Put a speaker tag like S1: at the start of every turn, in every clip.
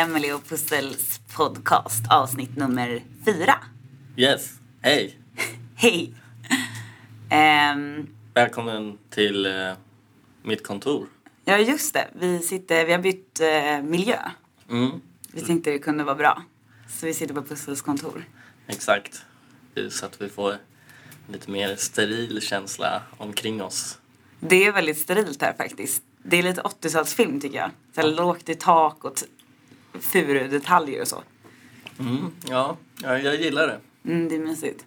S1: Emily och Pustels podcast avsnitt nummer fyra.
S2: Yes, hej.
S1: Hej! Ehm,
S2: Välkommen till eh, mitt kontor.
S1: ja just det, vi, sitter, vi har bytt eh, miljö.
S2: Mm,
S1: Vi tänkte det kunde vara bra. Så vi sitter på Pustels kontor.
S2: exakt. Så att vi får lite mer steril känsla omkring oss.
S1: Det är väldigt sterilt här faktiskt. Det är lite 80-talsfilm tycker jag. Så här lågt i tak och furudetaljer och så.
S2: Mm, ja, ja, jag gillar det.
S1: Mm, det är mysigt.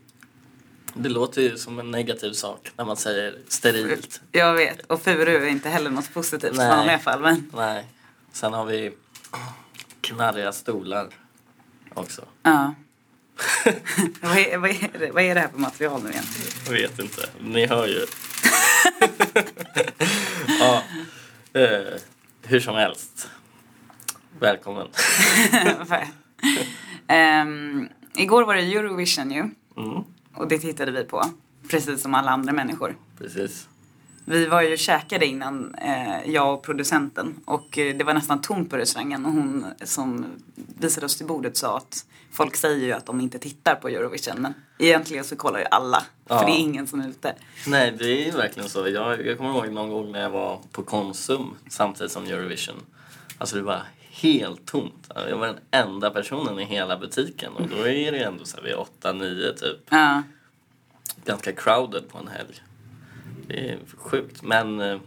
S2: Det låter ju som en negativ sak när man säger sterilt.
S1: Jag vet. Och furu är inte heller något positivt i
S2: Nej.
S1: vanliga fall. Men
S2: Nej. Sen har vi knarriga stolar också.
S1: ja. vad, är, vad, är det, vad är det här för material nu egentligen?
S2: Jag vet inte. Ni hör ju. ja. Eh, hur som helst. Välkommen.
S1: Ehm, igår var det Eurovision ju.
S2: Mm,
S1: Och det tittade vi på. Precis som alla andra människor.
S2: precis.
S1: Vi var ju käkade innan, eh, jag och producenten. Och eh, det var nästan tomt på restaurangen. Och hon som visade oss till bordet sa att folk säger ju att de inte tittar på Eurovision. Men egentligen så kollar ju alla.
S2: Ja.
S1: För det är ingen som är ute.
S2: Nej, det är verkligen så. Jag, jag kommer ihåg någon gång när jag var på Konsum samtidigt som Eurovision. Alltså det var helt tomt. Jag var den enda personen i hela butiken och då är det ju ändå så här vid 8-9 typ.
S1: Ja.
S2: Ganska crowded på en helg. Det är sjukt men... Eh,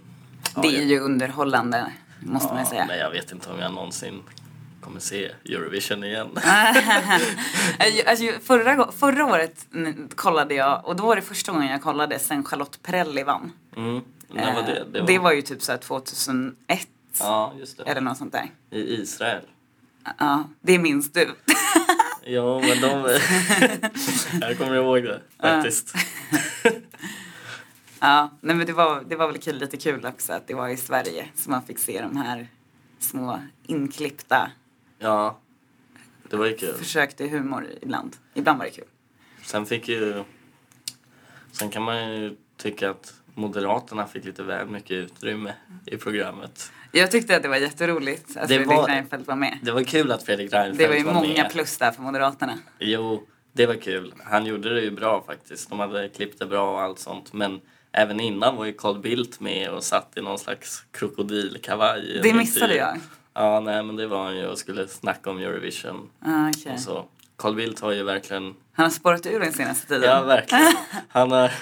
S2: ja,
S1: det är ju underhållande måste
S2: ja, man
S1: säga.
S2: Men jag vet inte om jag någonsin kommer se Eurovision igen.
S1: Eh, alltså, förra, förra året kollade jag och då var det första gången jag kollade sen Charlotte Perrelli vann.
S2: Mm. Var det?
S1: Eh, det var... det var ju typ så 2001
S2: Ja, just det.
S1: Eller något sånt där.
S2: I Israel.
S1: Ja, det minns du.
S2: ja, men de... jag kommer ihåg det faktiskt.
S1: ja, nej, men det var, det var väl kul, lite kul också att det var i Sverige som man fick se de här små inklippta...
S2: Ja, det var ju kul.
S1: Försök till humor ibland. Ibland var det kul.
S2: Sen fick ju... Sen kan man ju tycka att Moderaterna fick lite väl mycket utrymme i programmet.
S1: Jag tyckte att det var jätteroligt att
S2: Det
S1: Fredrik
S2: var-
S1: Reinfeldt var med.
S2: Det var kul att Fredrik Reinfeldt
S1: Det var ju
S2: var
S1: många
S2: med.
S1: plus där för Moderaterna.
S2: Jo, det var kul. Han gjorde det ju bra faktiskt. De hade klippt det bra och allt sånt. Men även innan var ju Carl Bildt med och satt i någon slags krokodilkavaj.
S1: Det missade
S2: intervju.
S1: jag.
S2: Ja, nej men det var han ju och skulle snacka om Eurovision.
S1: Ah, okej.
S2: Och så. Carl Bildt har ju verkligen
S1: Han har spårat ur den senaste tiden.
S2: Ja, verkligen. Han har,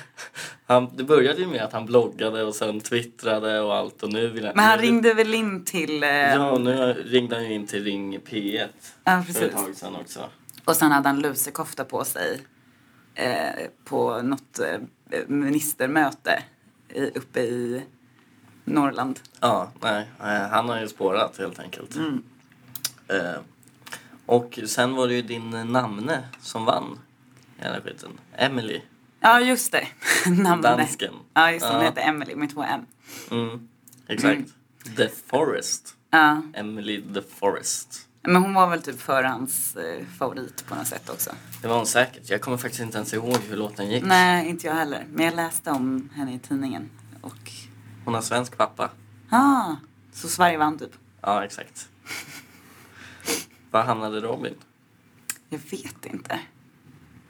S2: han, det började ju med att han bloggade och sen twittrade och allt och nu vill han...
S1: Men han
S2: nu,
S1: ringde väl in till... Eh,
S2: Ja, nu ringde han ju in till Ring P1
S1: ja,
S2: för ett
S1: precis.
S2: tag sedan också.
S1: Och sen hade han lusekofta på sig eh, på något eh, ministermöte i, uppe i Norrland.
S2: Ja, nej, eh, han har ju spårat helt enkelt.
S1: Mm.
S2: Och sen var det ju din namne som vann hela skiten. Emily,
S1: Ja, just det. Namnet.
S2: dansken.
S1: Ja, just det. Hon
S2: Ja.
S1: heter Emily med två M.
S2: Mm, exakt. The Forest.
S1: Ja.
S2: Emily the Forest.
S1: Men hon var väl typ förhands eh, favorit på något sätt också.
S2: Det var hon säkert. Jag kommer faktiskt inte ens ihåg hur låten gick.
S1: Nej, inte jag heller. Men jag läste om henne i tidningen. Och...
S2: Hon har svensk pappa.
S1: Ah, så Sverige vann typ.
S2: Ja, exakt. Var hamnade Robin?
S1: Jag vet inte.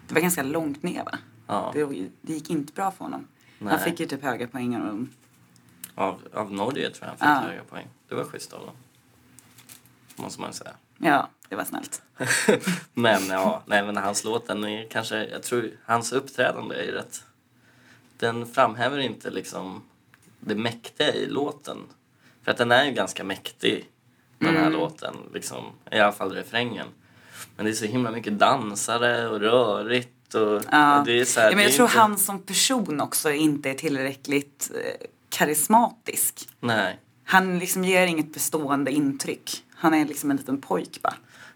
S1: Det var ganska långt ner va?
S2: Ja,
S1: Det, det gick inte bra för honom. Han
S2: Nej.
S1: fick ju typ höga poäng och
S2: av, av Norge tror jag han fick
S1: Ja.
S2: höga poäng. Det var schysst av dem. Måste man säga.
S1: ja, det var snällt.
S2: men ja, nej men hans låt den är kanske, jag tror hans uppträdande är rätt. Den framhäver inte liksom det mäktiga i låten. För att den är ju ganska mäktig, den här låten. Liksom, I alla fall refrängen. Men det är så himla mycket dansare och rörigt och,
S1: Ja.
S2: och det är så här,
S1: ja, men jag tror
S2: inte,
S1: han som person också inte är tillräckligt eh, karismatisk.
S2: Nej.
S1: Han liksom ger inget bestående intryck. Han är liksom en liten pojk bara.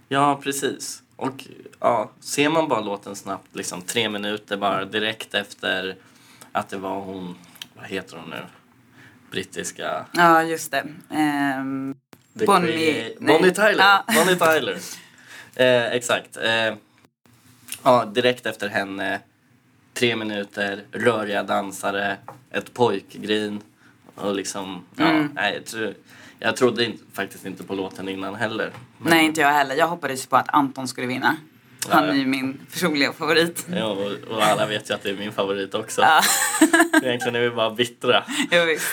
S2: Ja, precis. Och ja, ser man bara låten snabbt, liksom tre minuter bara direkt efter att det var hon, vad heter hon nu, brittiska...
S1: Ja, just det.
S2: The
S1: Bonnie-.
S2: Bonnie Tyler.
S1: Ja.
S2: Bonnie Tyler. Eh, exakt. Eh, ja, direkt efter henne, tre minuter, röriga dansare, ett pojkgrin Och liksom, ja,
S1: Mm.
S2: nej, jag, tror, jag trodde inte, faktiskt inte på låten innan heller. Men,
S1: Nej, inte jag heller. Jag hoppades på att Anton skulle vinna. Han
S2: Ja.
S1: är ju min personliga favorit.
S2: Ja, och, och alla vet ju att det är min favorit också.
S1: Ja,
S2: Egentligen är vi bara bittra.
S1: visst.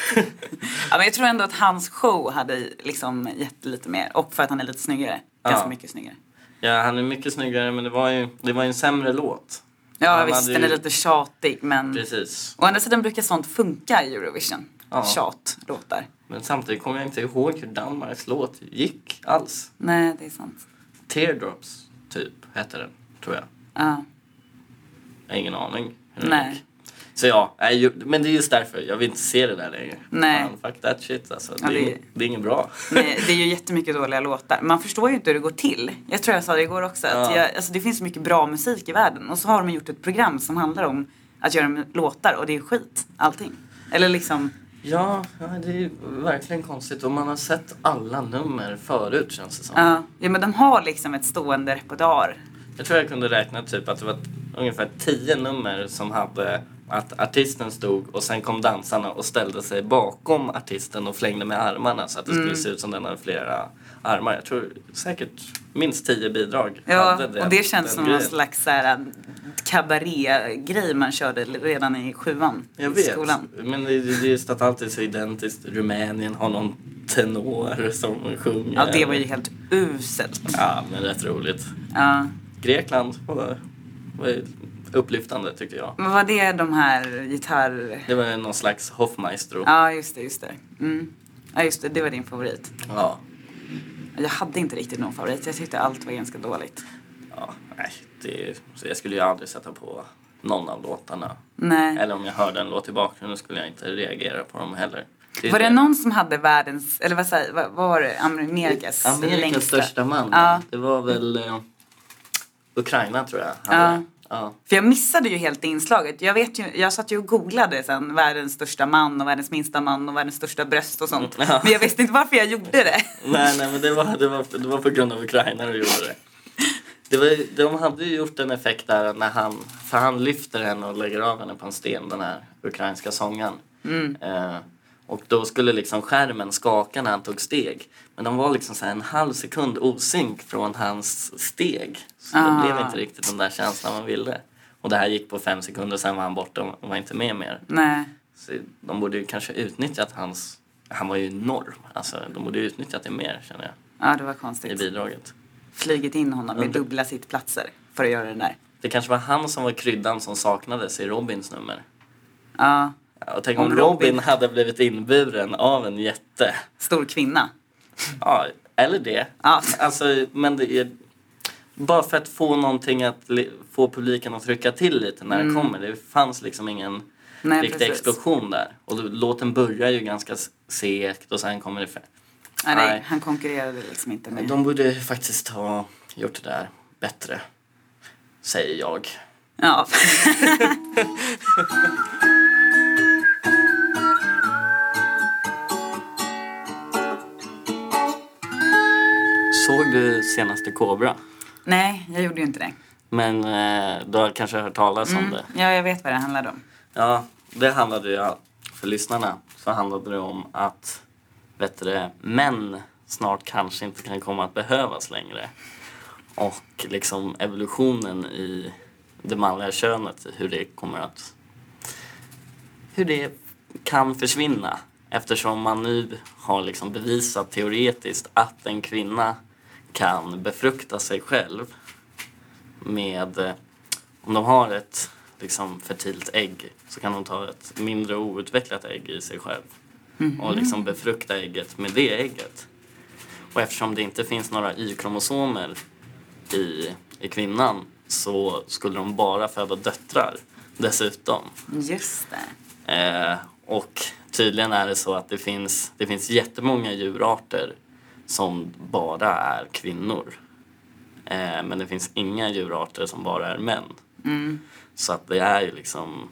S1: Ja, men jag tror ändå att hans show hade liksom gett lite mer. Och för att han är lite snyggare. Ganska
S2: Ja.
S1: mycket snyggare.
S2: Ja, han är mycket snyggare men det var ju, det var ju en sämre låt.
S1: Ja,
S2: Han
S1: visst.
S2: hade
S1: Den
S2: ju-
S1: är lite tjatig, men...
S2: Precis.
S1: Å andra sidan brukar sånt funka i Eurovision.
S2: Ja.
S1: Tjatlåtar.
S2: Men samtidigt kommer jag inte ihåg hur Danmarks låt gick alls.
S1: Nej, det är sant.
S2: Teardrops, typ, hette den, tror jag.
S1: Ja.
S2: Jag har ingen aning
S1: Nej.
S2: gick. Så ja, men det är just därför. Jag vill inte se det där längre.
S1: Nej.
S2: Fan, fuck that shit alltså.
S1: Ja,
S2: det, är,
S1: det-
S2: är inget bra.
S1: Nej, det är ju jättemycket dåliga låtar. Man förstår ju inte hur det går till. Jag tror jag sa det igår också. Att
S2: Ja.
S1: jag, alltså det finns så mycket bra musik i världen. Och så har de gjort ett program som handlar om att göra låtar. Och det är skit. Allting. Eller liksom.
S2: Ja, det är verkligen konstigt. Och man har sett alla nummer förut känns det som.
S1: Ja, ja men de har liksom ett stående repertoar.
S2: Jag tror jag kunde räkna typ att det var ungefär tio nummer som hade att artisten stod och sen kom dansarna och ställde sig bakom artisten och flängde med armarna så att det
S1: Mm.
S2: skulle se ut som den hade flera armar. Jag tror säkert minst tio bidrag
S1: Ja,
S2: hade det,
S1: och det känns som någon
S2: grejen.
S1: slags så här, kabaré-grej man körde redan i sjuan
S2: Jag
S1: i
S2: vet,
S1: skolan.
S2: men det det är just att allt är så identiskt. Rumänien har någon tenor som sjunger.
S1: Ja, det var ju helt uselt.
S2: Ja, men rätt roligt.
S1: Ja.
S2: Grekland var, var ju upplyftande tycker jag.
S1: Men var det de här gitarr...
S2: Det var någon slags Hoffmaestro.
S1: Ja, just det, just det. Mm. Ja, just det, det var din favorit.
S2: Ja.
S1: Jag hade inte riktigt någon favorit. Jag tyckte allt var ganska dåligt.
S2: ja nej, det, så jag skulle ju aldrig sätta på någon av låtarna.
S1: Nej.
S2: Eller om jag hörde en låt i bakgrunden skulle jag inte reagera på dem heller. är
S1: Var det någon som hade världens, eller vad, säger, vad, vad var det, Amerikas,
S2: Amerikas
S1: längsta?
S2: största man.
S1: Ja.
S2: Det var väl eh, Ukraina tror jag. hade
S1: Ja.
S2: Ja.
S1: För jag missade ju helt det inslaget. Jag, vet ju, jag satt ju och googlade sen världens största man och världens minsta man och världens största bröst och sånt.
S2: Ja.
S1: Men jag visste inte varför jag gjorde det.
S2: Nej, nej men det var, det, var, det var på grund av Ukraina du gjorde det. det var, de hade ju gjort en effekt där när han, för han lyfter henne och lägger av henne på en sten, den här ukrainska sångaren.
S1: Mm.
S2: Eh, och då skulle liksom skärmen skaka när han tog steg. Men de var liksom så en halv sekund osynk från hans steg. Så
S1: Ah.
S2: det blev inte riktigt den där känslan man ville. Och det här gick på fem sekunder, sen var han borta och var inte med mer.
S1: Nej.
S2: Så de borde ju kanske utnyttjat hans... Han var ju enorm. Alltså, de borde ju utnyttjat det mer, känner jag,
S1: Ja, det var
S2: i
S1: konstigt.
S2: bidraget.
S1: Flygit in honom med dubbla sittplatser för att göra det där.
S2: Det kanske var han som var kryddan som saknades i Robins nummer.
S1: Ja,
S2: Ja, tänk
S1: Om
S2: om,
S1: Robin-
S2: Robin hade blivit inburen av en jätte.
S1: stor kvinna.
S2: Ja, eller det.
S1: Ja.
S2: Alltså, men det är... Bara för att få någonting att få publiken att trycka till lite när det kommer. Det fanns liksom ingen
S1: Mm. Nej,
S2: riktig
S1: precis.
S2: explosion där. Och låten börjar ju ganska segt och sen kommer det...
S1: Nej, Nej. han konkurrerade liksom inte med.
S2: De borde faktiskt ha gjort det där bättre. Säger jag.
S1: Ja.
S2: Såg du senaste Kobra?
S1: nej, jag gjorde ju inte det.
S2: Men eh, du har kanske hört talas om det?
S1: Ja, jag vet vad det handlade om.
S2: Ja, det handlade ju, för lyssnarna, så handlade det om att vet du, män snart kanske inte kan komma att behövas längre. Och liksom evolutionen i det manliga könet, hur det kommer att... Hur det kan försvinna. Eftersom man nu har liksom bevisat teoretiskt att en kvinna kan befrukta sig själv med eh, om de har ett liksom, fertilt ägg så kan de ta ett mindre outvecklat ägg i sig själv och liksom befrukta ägget med det ägget. Och eftersom det inte finns några Y-kromosomer i, i kvinnan så skulle de bara föda döttrar dessutom.
S1: Just det.
S2: Eh, och tydligen är det så att det finns, det finns jättemånga djurarter som bara är kvinnor. Eh, men det finns inga djurarter som bara är män.
S1: Mm.
S2: Så att det är ju liksom,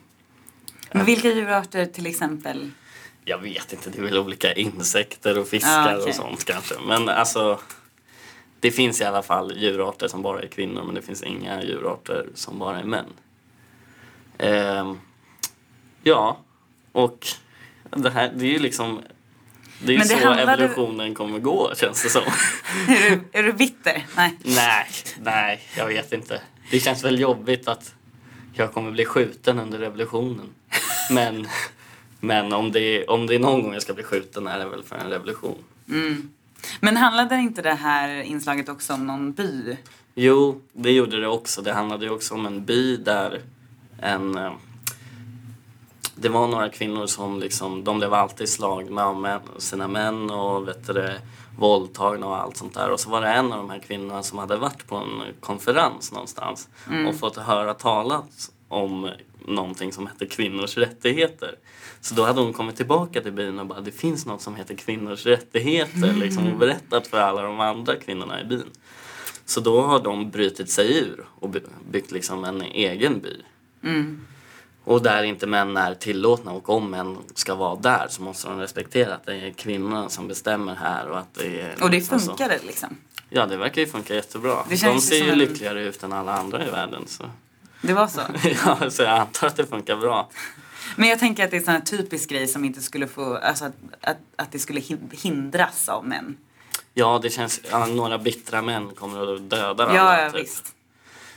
S1: Men vilka djurarter till exempel?
S2: jag vet inte, det är väl olika insekter och fiskar
S1: Ah, okej.
S2: och sånt kanske. Men alltså, det finns i alla fall djurarter som bara är kvinnor men det finns inga djurarter som bara är män. Ehm, ja, och det här det är ju liksom det är
S1: Men det
S2: så
S1: handlade-
S2: evolutionen kommer gå känns det som.
S1: Är du, är du bitter? Nej.
S2: nej, nej, jag vet inte. Det känns väl jobbigt att jag kommer bli skjuten under revolutionen. Men, men om, det, om det är någon gång jag ska bli skjuten är det väl för en revolution.
S1: Men handlade inte det här inslaget också om någon by?
S2: Jo, det gjorde det också. Det handlade ju också om en by där en... Det var några kvinnor som liksom, de blev alltid slagna av män, sina män och vet du, våldtagna och allt sånt där. Och så var det en av de här kvinnorna som hade varit på en konferens någonstans och fått höra talas om någonting som hette kvinnors rättigheter. Så då hade hon kommit tillbaka till byn och bara det finns något som heter kvinnors rättigheter liksom, och berättat för alla de andra kvinnorna i byn. Så då har de brutit sig ur och by- byggt liksom en egen by. Och där inte män är tillåtna och om män ska vara där så måste de respektera att det är kvinnorna som bestämmer här och att det är...
S1: Och det
S2: liksom så.
S1: funkade liksom?
S2: Ja, det verkar ju funka jättebra.
S1: Det
S2: de ser ju
S1: en-
S2: lyckligare ut än alla andra i världen. Så.
S1: Det var så?
S2: ja, så jag antar att det funkar bra.
S1: Men jag tänker att det är en sån här typisk grej som inte skulle få, alltså att, att, att det skulle hin- hindras av män.
S2: Ja, det känns... Ja, några bittra män kommer att döda
S1: Ja,
S2: alla.
S1: ja
S2: typ.
S1: visst.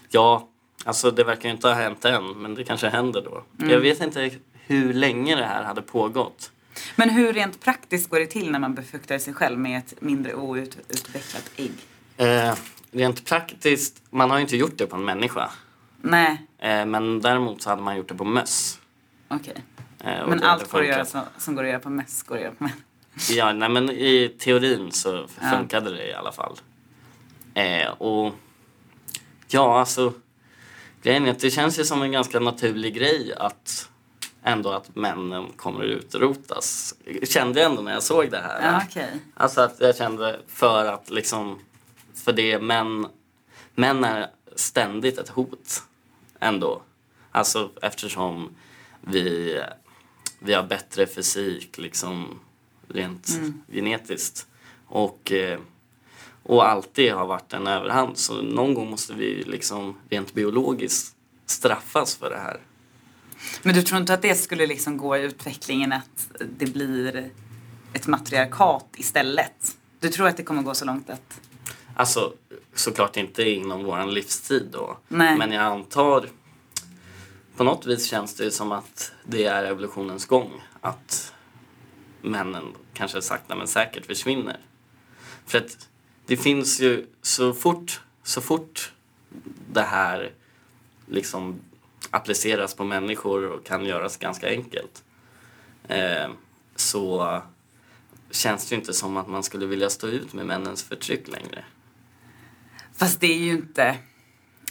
S2: Ja, alltså det verkar ju inte ha hänt än, men det kanske händer då.
S1: Mm.
S2: Jag vet inte hur länge det här hade pågått.
S1: Men hur rent praktiskt går det till när man befruktar sig själv med ett mindre outvecklat ägg?
S2: Eh, rent praktiskt, man har ju inte gjort det på en människa.
S1: Nej,
S2: Eh, men däremot så hade man gjort det på möss.
S1: okej.
S2: Eh, och
S1: Men allt går att göra som, som går att göra på möss går att göra på män.
S2: Ja, nej men i teorin så
S1: Ja.
S2: funkade det i alla fall. Eh, och ja, alltså grejen är att det känns ju som en ganska naturlig grej att ändå att männen kommer att utrotas. Kände jag ändå när jag såg det här.
S1: Ja, okej.
S2: Alltså att jag kände för att liksom, för det män, män är ständigt ett hot ändå. Alltså eftersom vi, vi har bättre fysik liksom rent genetiskt. Och, eh, och alltid har varit en överhand. Så någon gång måste vi liksom rent biologiskt straffas för det här.
S1: Men du tror inte att det skulle liksom gå i utvecklingen att det blir ett matriarkat istället? Du tror att det kommer gå så långt att...
S2: Alltså såklart inte inom våran livstid då.
S1: Nej.
S2: Men jag antar på något vis känns det som att det är evolutionens gång. Att männen kanske sakta men säkert försvinner. För att det finns ju så fort, så fort det här liksom appliceras på människor och kan göras ganska enkelt. Eh, så känns det ju inte som att man skulle vilja stå ut med männens förtryck längre.
S1: Fast det är ju inte...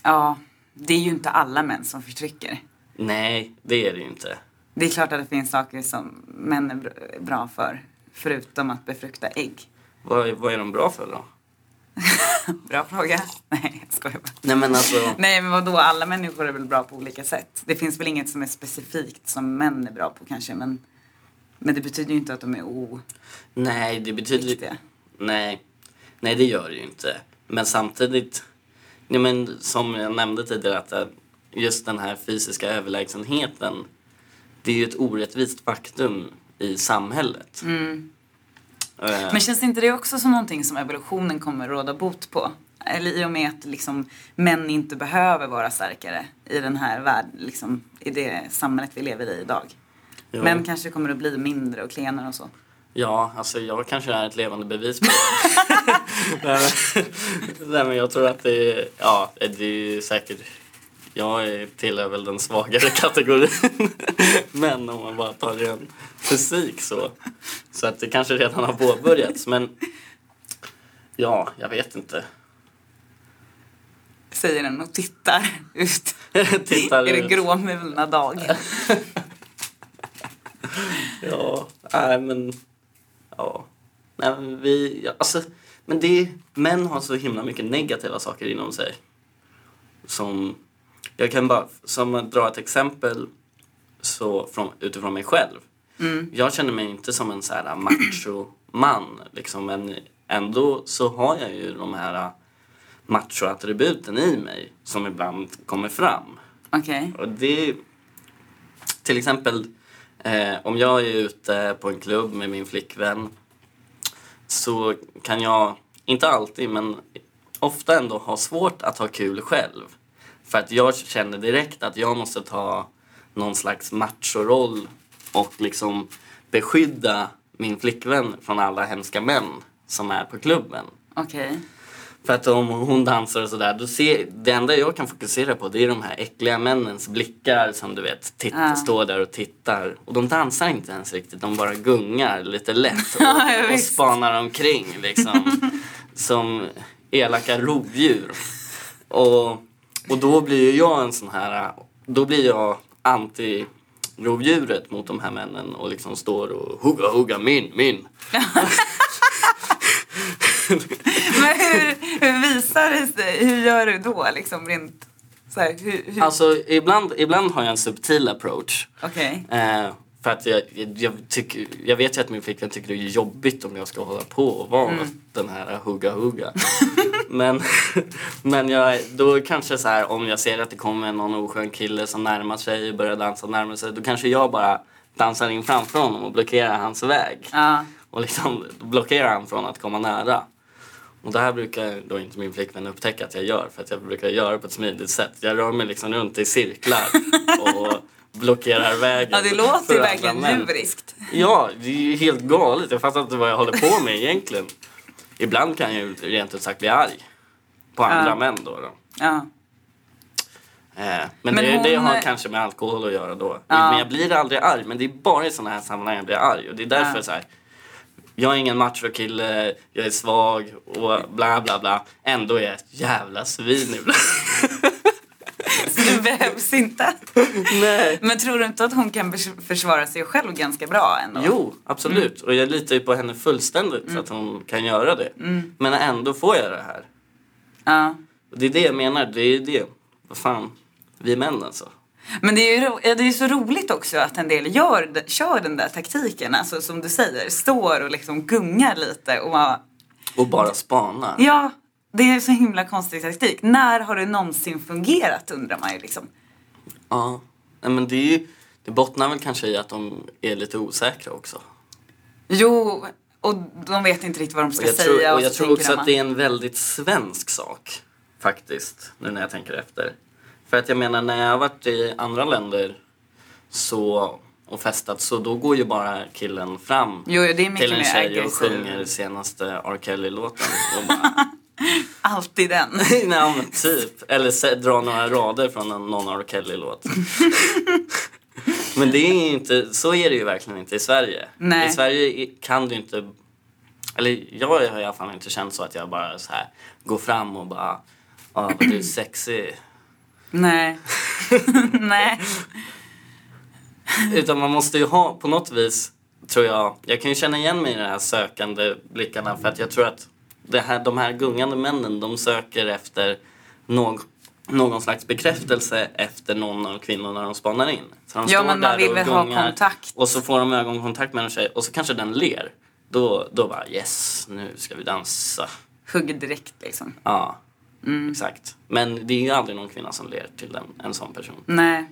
S1: Ja, det är ju inte alla män som förtrycker.
S2: Nej, det är det ju inte.
S1: Det är klart att det finns saker som män är br- bra för. Förutom att befrukta ägg.
S2: Vad, vad är de bra för då?
S1: Bra fråga. Nej, jag skojar bara.
S2: Nej men alltså,
S1: Nej, men vadå? Alla människor är väl bra på olika sätt. Det finns väl inget som är specifikt som män är bra på kanske. Men, men det betyder ju inte att de är
S2: nej det betyder
S1: oviktiga.
S2: Nej, nej det gör det ju inte. Men samtidigt, nej men som jag nämnde tidigare att eh, just den här fysiska överlägsenheten, det är ju ett orättvist faktum i samhället. Eh,
S1: Men känns inte det också som någonting som evolutionen kommer råda bot på? Eller i och med att liksom, män inte behöver vara starkare i den här världen, liksom, i det samhället vi lever i idag.
S2: ja.
S1: Män kanske kommer att bli mindre och klenare och så.
S2: Ja, alltså jag kanske är ett levande bevis på det. nej, men, nej men jag tror att det ja det är säkert, jag är- tillhör väl den svagare kategorin. men om man bara tar ren fysik så. Så att det kanske redan har påbörjats men ja, jag vet inte.
S1: Säger den och tittar ut
S2: Tittar
S1: i det
S2: ut.
S1: gråmulna dagen.
S2: Ja, nej men, ja. Nej men vi, ja, alltså, men det, män har så himla mycket negativa saker inom sig. Som, jag kan bara, som att dra ett exempel så från, utifrån mig själv. Jag känner mig inte som en så här macho-man liksom, men ändå så har jag ju de här macho-attributen i mig som ibland kommer fram. Och det till exempel Eh, om jag är ute på en klubb med min flickvän så kan jag, inte alltid men ofta ändå ha svårt att ha kul själv. För att jag känner direkt att jag måste ta någon slags machoroll och liksom beskydda min flickvän från alla hemska män som är på klubben.
S1: Okej.
S2: För att om hon dansar och sådär, då ser, det enda jag kan fokusera på det är de här äckliga männens blickar som du vet, titt,
S1: Ja.
S2: står där och tittar. Och de dansar inte ens riktigt, de bara gungar lite lätt
S1: Ja,
S2: och, och spanar omkring liksom. som elaka rovdjur. Och, och då blir ju jag en sån här, då blir jag anti rovdjuret mot de här männen och liksom står och hugga hugga min, min.
S1: Men hur, hur visar det sig? Hur gör du då liksom rent så här, hur, hur?
S2: Alltså ibland, ibland har jag en subtil approach.
S1: Okej.
S2: Eh, för att jag, jag, tycker, jag vet ju att min flickvän tycker det är jobbigt om jag ska hålla på och vara
S1: Mm.
S2: den här hugga hugga. men men jag, då kanske så här om jag ser att det kommer någon oskön kille som närmar sig och börjar dansa närmar sig. Då kanske jag bara dansar in framför honom och blockerar hans väg.
S1: Ja.
S2: Och liksom blockerar han från att komma nära. Och det här brukar då inte min flickvän upptäcka att jag gör för att jag brukar göra det på ett smidigt sätt. Jag rör mig liksom runt i cirklar och blockerar vägen.
S1: ja, det låter ju verkligen
S2: män.
S1: djuriskt.
S2: Ja, det är ju helt galet. Jag fattar inte vad jag håller på med egentligen. Ibland kan jag ju rent ut sagt bli arg. På andra
S1: Ja.
S2: män då. då.
S1: Ja.
S2: Eh, men
S1: Men
S2: det, det
S1: hon-
S2: har kanske med alkohol att göra då.
S1: Ja.
S2: Men jag blir aldrig arg. Men det är bara i sådana här sammanhang jag blir arg. Och det är därför
S1: Ja.
S2: så här. Jag är ingen machokille, jag är svag och bla bla bla. Ändå är jag ett jävla svin ibland.
S1: Inte.
S2: Nej.
S1: Men tror du inte att hon kan förs- försvara sig själv ganska bra ändå?
S2: Jo, absolut. Och jag litar ju på henne fullständigt så att hon kan göra det. Men ändå får jag det här.
S1: Ja.
S2: Och det är det jag menar. Det är det. Vad fan. Vi är män alltså.
S1: Men det är ju det är så roligt också att en del gör, kör den där taktiken. Alltså som du säger, står och liksom gungar lite och bara,
S2: Och bara spana.
S1: ja, det är så himla konstig taktik. När har det någonsin fungerat undrar man ju liksom.
S2: Ja. Nej, men det, är det bottnar väl kanske i att de är lite osäkra också.
S1: Jo, och de vet inte riktigt vad de
S2: Och
S1: ska
S2: jag
S1: säga.
S2: tror, och
S1: och
S2: jag tror också
S1: de
S2: att det är en väldigt svensk sak. Faktiskt. Nu när jag tänker efter. För att jag menar när jag har varit i andra länder så, och festat så då går ju bara killen fram
S1: Jo,
S2: till en tjej och sjunger senaste R. Kelly-låten.
S1: Alltid den.
S2: Nej men typ. Eller se, dra några rader från en, någon R. Kelly-låt. men det är inte, så är det ju verkligen inte i Sverige.
S1: Nej.
S2: I Sverige kan du inte, eller jag har i alla fall inte känt så att jag bara så här går fram och bara, ja vad du är sexig.
S1: Nej. Nej.
S2: Utan man måste ju ha på något vis, tror jag, jag kan ju känna igen mig i de här sökande blickarna för att jag tror att det här, de här gungande männen de söker efter någon, någon slags bekräftelse efter någon av kvinnorna de spanar in. Så de
S1: Ja,
S2: står
S1: men man
S2: där
S1: vill
S2: och
S1: väl ha kontakt.
S2: Och så får de ögonkontakt med en tjej och så kanske den ler. Då, då bara yes, nu ska vi dansa.
S1: Hugg direkt liksom.
S2: Ja,
S1: Mm.
S2: exakt. Men det är ju aldrig någon kvinna som ler till en, en sån person.
S1: Nej.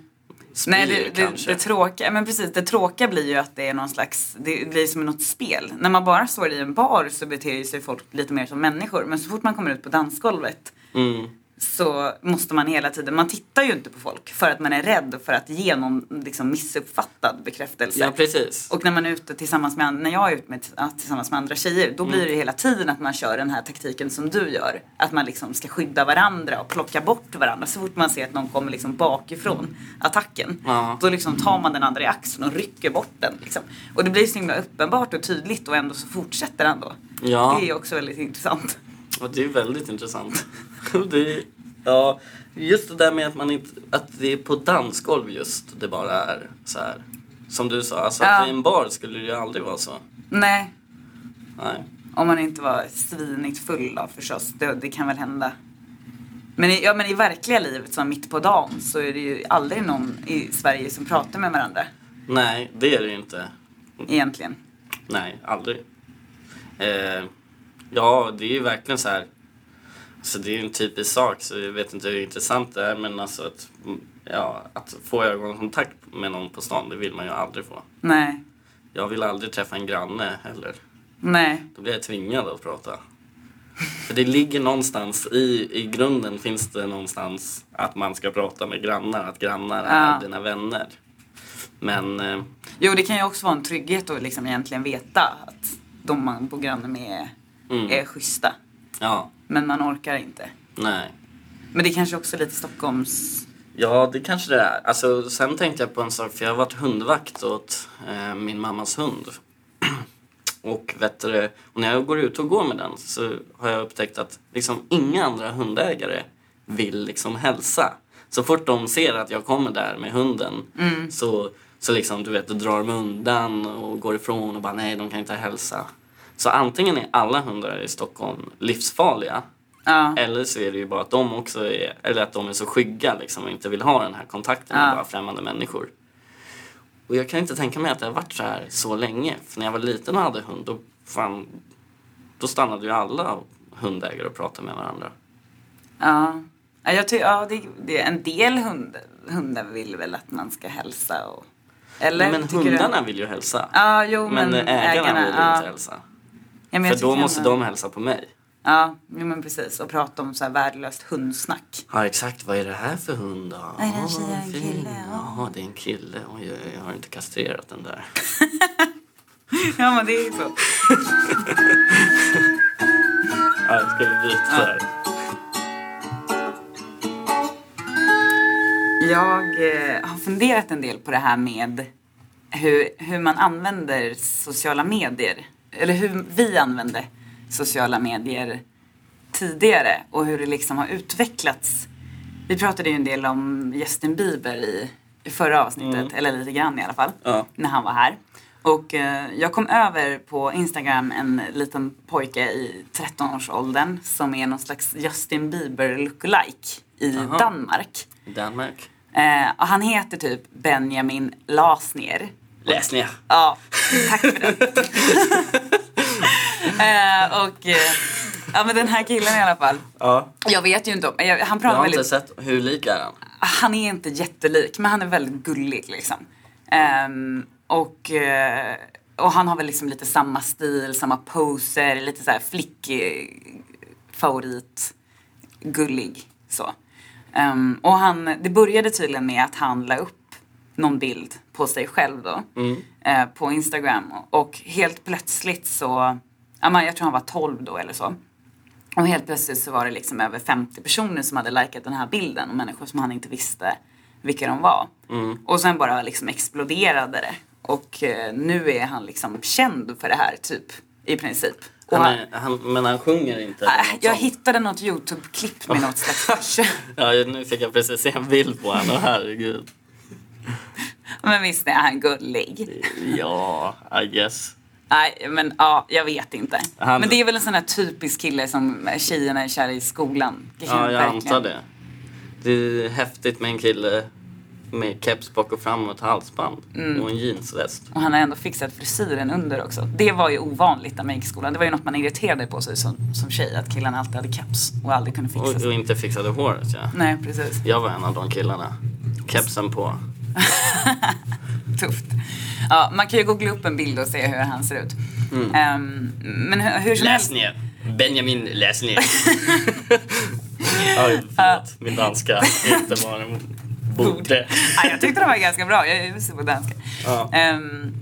S2: Spyr
S1: Nej, det, det,
S2: kanske.
S1: det, tråkiga, men precis, det tråkiga blir ju att det är någon slags, det blir som något spel. När man bara står i en bar så beter sig folk lite mer som människor. Men så fort man kommer ut på dansgolvet
S2: Mm.
S1: Så måste man hela tiden, man tittar ju inte på folk för att man är rädd för att ge någon liksom, missuppfattad bekräftelse.
S2: Ja, precis.
S1: Och när man är ute tillsammans med, när jag är ute med, ja, tillsammans med andra tjejer, då
S2: Mm.
S1: blir det hela tiden att man kör den här taktiken som du gör. Att man liksom ska skydda varandra och plocka bort varandra. Så fort man ser att någon kommer liksom bakifrån attacken,
S2: Ja.
S1: då liksom tar man den andra i axeln och rycker bort den. Liksom. Och det blir så himla uppenbart och tydligt och ändå så fortsätter han då.
S2: Ja.
S1: Det är också väldigt intressant.
S2: Och det är väldigt intressant. det är, ja, just det där med att man inte, att det är på dansgolv just det bara är så här. Som du sa, alltså
S1: Ja.
S2: att i en bar skulle det ju aldrig vara så.
S1: Nej,
S2: Nej.
S1: om man inte var svinigt full då förstås. Det, det kan väl hända. Men i, ja, men i verkliga livet, som mitt på dagen, så är det ju aldrig någon i Sverige som pratar med varandra.
S2: Nej, det är det ju inte.
S1: Egentligen.
S2: Nej, aldrig. Eh, ja, det är ju verkligen så här. Så det är en typisk sak, så jag vet inte hur intressant det är, men alltså att mm, ja, att få ögonkontakt med någon på stan, det vill man ju aldrig få.
S1: Nej.
S2: Jag vill aldrig träffa en granne heller.
S1: Nej.
S2: Då blir jag tvingad att prata. För det ligger någonstans, i, i grunden finns det någonstans att man ska prata med grannar, att grannar är
S1: Ja.
S2: dina vänner. Men eh,
S1: Jo, det kan ju också vara en trygghet att liksom egentligen veta att de man bor granne med
S2: Mm.
S1: är schyssta.
S2: ja,
S1: Men man orkar inte.
S2: nej.
S1: Men det är kanske också lite Stockholms...
S2: Ja, det kanske det är. Alltså, sen tänkte jag på en sak, för jag har varit hundvakt åt eh, min mammas hund. och, vet du, och när jag går ut och går med den så har jag upptäckt att liksom, inga andra hundägare vill liksom hälsa. Så fort de ser att jag kommer där med hunden så, så liksom, du vet, drar de undan och går ifrån och bara nej, de kan inte hälsa. Så antingen är alla hundar i Stockholm livsfarliga
S1: Ja.
S2: eller så är det ju bara att de också är, eller att de är så skygga liksom och inte vill ha den här kontakten med
S1: Ja.
S2: bara främmande människor. Och jag kan inte tänka mig att det har varit så här så länge. För när jag var liten och hade hund, då, fan, då stannade ju alla hundägare och pratade med varandra.
S1: Ja. Ja, jag ty- ja det, det är en del hund, hundar vill väl att man ska hälsa och... Eller?
S2: men
S1: tycker du?
S2: hundarna vill ju hälsa.
S1: Ja, jo men,
S2: men, ägarna, vill ju
S1: ja.
S2: inte hälsa.
S1: Ja,
S2: För då måste de hälsa på mig.
S1: Ja, jo, men precis. Och prata om så här värdelöst hundsnack.
S2: Ja exakt, vad är det här för hund då?
S1: Nej, det är en tjej en kille, ja.
S2: Det är en kille. Oj, jag har inte kastrerat den där.
S1: Ja, men det är ju så.
S2: Ja, ska vi byta här?
S1: Jag eh, har funderat en del på det här med hur, hur man använder sociala medier. Eller hur vi använde sociala medier tidigare och hur det liksom har utvecklats. Vi pratade ju en del om Justin Bieber i, i förra avsnittet, eller lite grann i alla fall,
S2: Ja.
S1: när han var här. Och eh, jag kom över på Instagram en liten pojke i 13-årsåldern som är någon slags Justin Bieber lookalike i
S2: Jaha.
S1: Danmark.
S2: Danmark.
S1: Eh, och han heter typ Benjamin Lasner.
S2: Läs ner.
S1: Ja, tack för det. eh, och eh, ja men den här killen i alla fall.
S2: Ja.
S1: Jag vet ju inte om, jag, han
S2: Jag
S1: pratar
S2: har inte
S1: väldigt,
S2: sett hur lik är han.
S1: han är inte jättelik men han är väldigt gullig liksom. Ehm, och, eh, och han har väl liksom lite samma stil, samma poser, lite så här flick favorit, gullig så. Ehm, och han, det började tydligen med att han la upp någon bild på sig själv då. eh, på Instagram. Och helt plötsligt så, jag tror han var 12 då eller så. Och helt plötsligt så var det liksom över 50 personer som hade likat den här bilden och människor som han inte visste vilka de var. Och sen bara liksom exploderade det. Och eh, nu är han liksom känd för det här typ i princip.
S2: Han är, han, men han sjunger inte?
S1: Äh, jag
S2: sånt.
S1: hittade något YouTube-klipp med något slags.
S2: Ja, nu fick jag precis se en bild på honom. Herregud.
S1: Men visst är han gullig.
S2: Ja, I guess.
S1: Nej, men ja, jag vet inte.
S2: Han-
S1: Men det är väl en sån här typisk kille som tjejerna är kära i skolan.
S2: Ja, jag antar det. Det är häftigt med en kille med keps bak och fram och ett halsband.
S1: Mm.
S2: Och en jeansväst.
S1: Och han har ändå fixat frisyren under också. Det var ju ovanligt när man gick i skolan. Det var ju något man irriterade på sig som, som tjej. Att killarna alltid hade keps och aldrig kunde fixa
S2: Och,
S1: sig.
S2: och inte fixade håret, ja.
S1: Nej, precis.
S2: Jag var en av de killarna. Kepsen på.
S1: Tufft. Ja, man kan ju googla upp en bild och se hur han ser ut. Ehm, men hur, hur som helst.
S2: ner. Benjamin, läs ner. Oj, förlåt. Min danska är inte vad den borde.
S1: Ja, jag tyckte det var ganska bra. Jag är usel på danska.
S2: Ja.
S1: Ehm,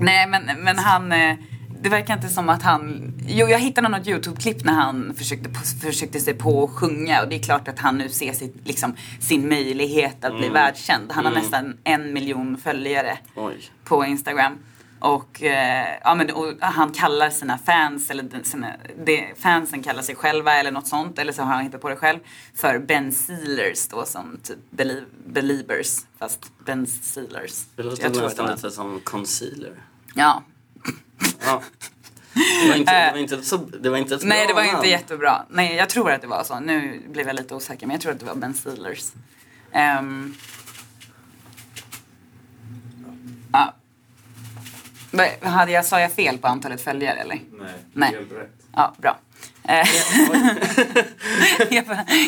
S1: nej, men, men han... Det verkar inte som att han... Jo, jag hittade något YouTube-klipp när han försökte, försökte sig på att sjunga. Och det är klart att han nu ser sitt, liksom, sin möjlighet att bli världskänd. Han har nästan en miljon följare
S2: Oj.
S1: på Instagram. Och, eh, ja, men, och han kallar sina fans, eller sina, det, fansen kallar sig själva eller något sånt, eller så har han hittat på det själv, för Ben Sealers då som typ belie, Beliebers, fast Ben Sealers.
S2: Det låter nästan lite som concealer.
S1: Ja.
S2: Ja. Det var inte, det var inte, så, det var inte ett
S1: Nej, det
S2: bra
S1: var inte
S2: namn.
S1: jättebra. Nej, jag tror att det var så. Nu blev jag lite osäker, men jag tror att det var Ben Sealers. Ehm. ja. Hade jag, sa jag fel på antalet följare eller?
S3: Nej,
S1: Nej.
S3: helt rätt.
S1: Ja, bra. Eh, jag,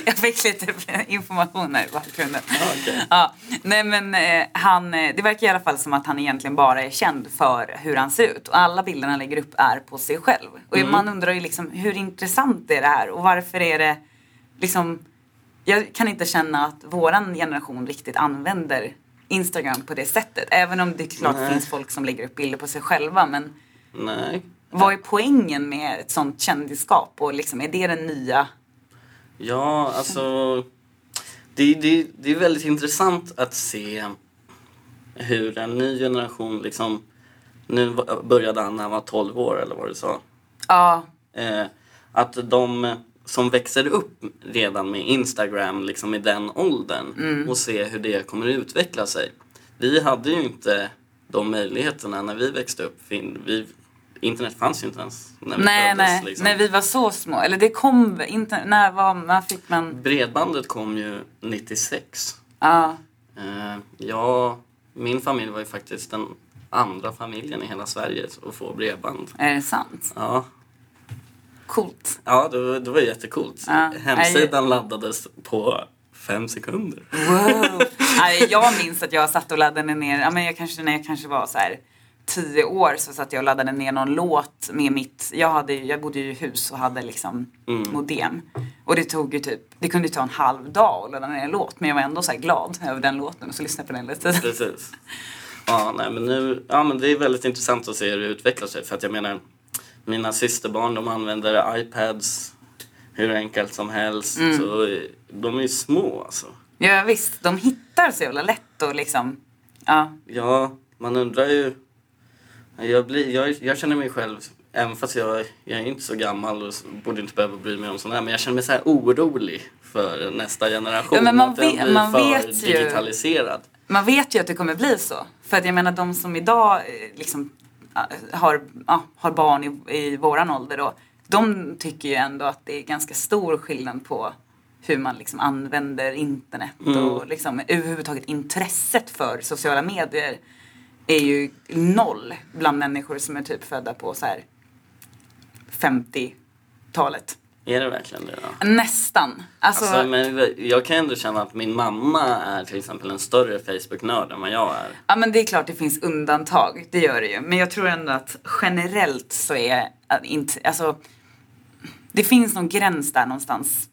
S1: jag fick lite information här i bakgrunden.
S2: Ja, okej.
S1: Ja, nej men eh, han, eh, det verkar i alla fall som att han egentligen bara är känd för hur han ser ut. Och alla bilder han lägger upp är på sig själv. Och man undrar ju liksom hur intressant är det här och varför är det liksom jag kan inte känna att våran generation riktigt använder Instagram på det sättet. Även om det klart
S2: Nej.
S1: finns folk som lägger upp bilder på sig själva. Men
S2: Nej.
S1: vad är poängen med ett sånt kändisskap? Och liksom, är det den nya?
S2: Ja, alltså... Det, det, det är väldigt intressant att se hur en ny generation liksom... Nu började han när han var 12 år eller vad du sa.
S1: Ja,
S2: Eh, att de som växer upp redan med Instagram liksom i den åldern och se hur det kommer att utveckla sig. Vi hade ju inte de möjligheterna när vi växte upp. Vi, internet fanns ju inte ens när vi
S1: nej,
S2: föddes.
S1: nej.
S2: liksom.
S1: När vi var så små. Eller det kom inte, när var, när fick man?
S2: Bredbandet kom ju 96.
S1: Ja,
S2: Eh, ja, min familj var ju faktiskt den andra familjen i hela Sverige att få bredband.
S1: är det sant?
S2: Ja,
S1: Coolt.
S2: ja det, var, det var jättecoolt.
S1: Ja.
S2: Hemsidan laddades på fem sekunder.
S1: Wow. Jag minns att jag satt och laddade ner, ja, men jag kanske, när jag kanske var så här tio år så satt jag och laddade ner någon låt med mitt, jag, hade, jag bodde ju i hus och hade liksom
S2: Mm.
S1: modem. Och det tog ju typ, det kunde ju ta en halv dag att ladda ner en låt men jag var ändå så glad över den låten och så lyssnade jag på den lite.
S2: Precis. Ja, nej, men nu, ja, men det är väldigt intressant att se hur det utvecklar sig. För att jag menar, mina systerbarn de använder iPads hur enkelt som helst.
S1: Mm.
S2: Så eh, de är ju små alltså.
S1: Ja visst, de hittar så jävla lätt och liksom, ja.
S2: Ja, man undrar ju. Jag, blir, jag, jag känner mig själv, även fast jag, jag är inte så gammal och borde inte behöva bry mig om sånt här, men jag känner mig så här orolig för nästa generation.
S1: Ja, men man
S2: att den
S1: vet-
S2: blir
S1: man
S2: för
S1: vet ju-
S2: digitaliserad.
S1: Man vet ju att det kommer bli så. För att jag menar de som idag eh, liksom har, ja, har barn i, i våran ålder då. De tycker ju ändå att det är ganska stor skillnad på hur man liksom använder internet och liksom överhuvudtaget intresset för sociala medier är ju noll bland människor som är typ födda på så här 50-talet.
S2: Är det verkligen det då?
S1: Nästan. Alltså,
S2: Alltså, men jag kan ändå känna att min mamma är till exempel en större Facebook-nörd än vad jag är.
S1: Ja men det är klart det finns undantag, det gör det ju. Men jag tror ändå att generellt så är att inte, alltså det finns någon gräns där någonstans.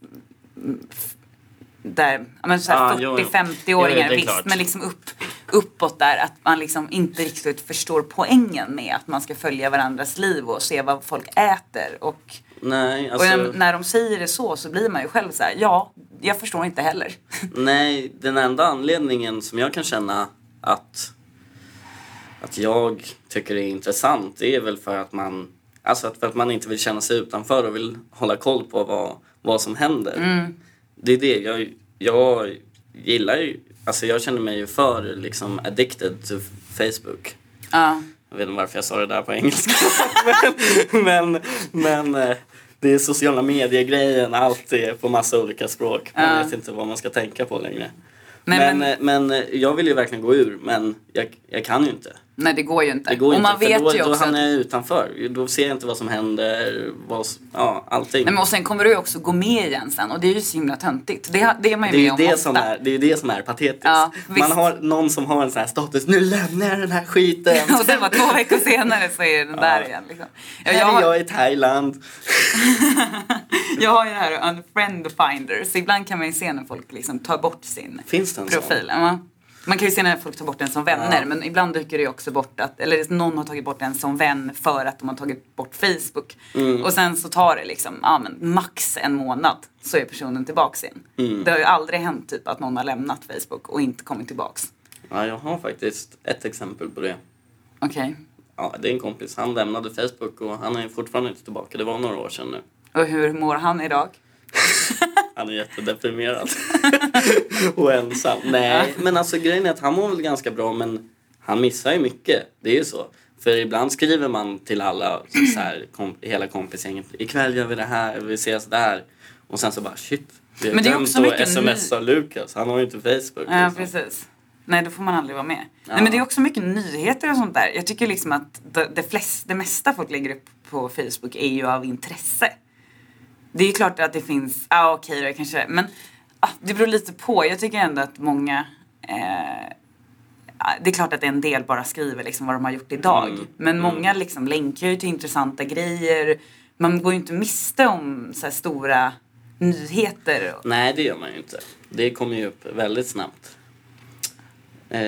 S1: Där, men
S2: jo, jo.
S1: 40-50-åringar
S2: Jo, det är
S1: visst,
S2: klart.
S1: men liksom upp, uppåt där att man liksom inte riktigt förstår poängen med att man ska följa varandras liv och se vad folk äter och,
S2: Nej,
S1: och
S2: alltså,
S1: när- när de säger det så så blir man ju själv så här: ja, jag förstår inte heller.
S2: nej, den enda anledningen som jag kan känna att, att jag tycker det är intressant det är väl för att man Alltså för att man inte vill känna sig utanför och vill hålla koll på vad, vad som händer.
S1: Mm.
S2: Det är det. Jag, jag gillar ju, alltså jag känner mig ju för liksom addicted to Facebook.
S1: Ja.
S2: Jag vet inte varför jag sa det där på engelska. men, men, men eh, det är sociala medier-grejen, allt är på massa olika språk. Man
S1: Ja.
S2: vet inte vad man ska tänka på längre.
S1: Nej,
S2: men,
S1: men-
S2: eh, men, eh, jag vill ju verkligen gå ur, men jag, jag kan ju inte.
S1: Nej det går ju inte.
S2: Det går
S1: och
S2: inte,
S1: man vet
S2: då,
S1: ju
S2: då
S1: också
S2: hamnar
S1: att
S2: jag utanför. Då ser jag inte vad som händer, vad, ja, allting.
S1: Nej, men och sen kommer du ju också gå med igen sen och det är ju så himla töntigt. Det, det är man ju
S2: Det är
S1: med
S2: ju
S1: om
S2: det
S1: ofta.
S2: som är, det är, ju det som är patetiskt.
S1: Ja,
S2: Man har någon som har en sån här status, nu lämnar jag den här skiten.
S1: och sen bara två veckor senare så är den där igen. Liksom. Ja, jag,
S2: är
S1: har,
S2: jag i Thailand.
S1: jag har ju det här unfriend finder så ibland kan man ju se när folk liksom tar bort sin
S2: Finns det en sån?
S1: profil. Ja. Man kan ju se när folk tar bort den som vänner
S2: Ja.
S1: men ibland dyker det ju också bort att, eller någon har tagit bort den som vän för att de har tagit bort Facebook.
S2: Mm.
S1: Och sen så tar det liksom, ja men max en månad så är personen tillbaks igen.
S2: Mm.
S1: Det har ju aldrig hänt typ att någon har lämnat Facebook och inte kommit tillbaks.
S2: Ja, jag har faktiskt ett exempel på det.
S1: Okej.
S2: Ja, det är en kompis. Han lämnade Facebook och han är fortfarande inte tillbaka. Det var några år sedan nu.
S1: Och hur mår han idag?
S2: Han är jättedeprimerad. och ensam. Nej, men alltså grejen är att han mår väl ganska bra men han missar ju mycket. Det är ju så. För ibland skriver man till alla, så här, kom, hela kompisgänget. Ikväll gör vi det här, vi ses där. Och sen så bara shit. Vi har
S1: Men det är också
S2: smsa Lukas. Han har ju inte Facebook.
S1: Ja,
S2: liksom.
S1: precis. Nej, då får man aldrig vara med.
S2: Ja.
S1: Nej, men det är också mycket nyheter och sånt där. Jag tycker liksom att det, det, flest, det mesta folk lägger upp på Facebook är ju av intresse. Det är klart att det finns, ja ah, okej okay, kanske, men ah, det beror lite på. Jag tycker ändå att många eh, det är klart att en del bara skriver liksom vad de har gjort idag. Mm. Men mm. många liksom länkar ju till intressanta grejer. Man går ju inte miste om så stora nyheter.
S2: Nej, det gör man ju inte. Det kommer ju upp väldigt snabbt. Eh,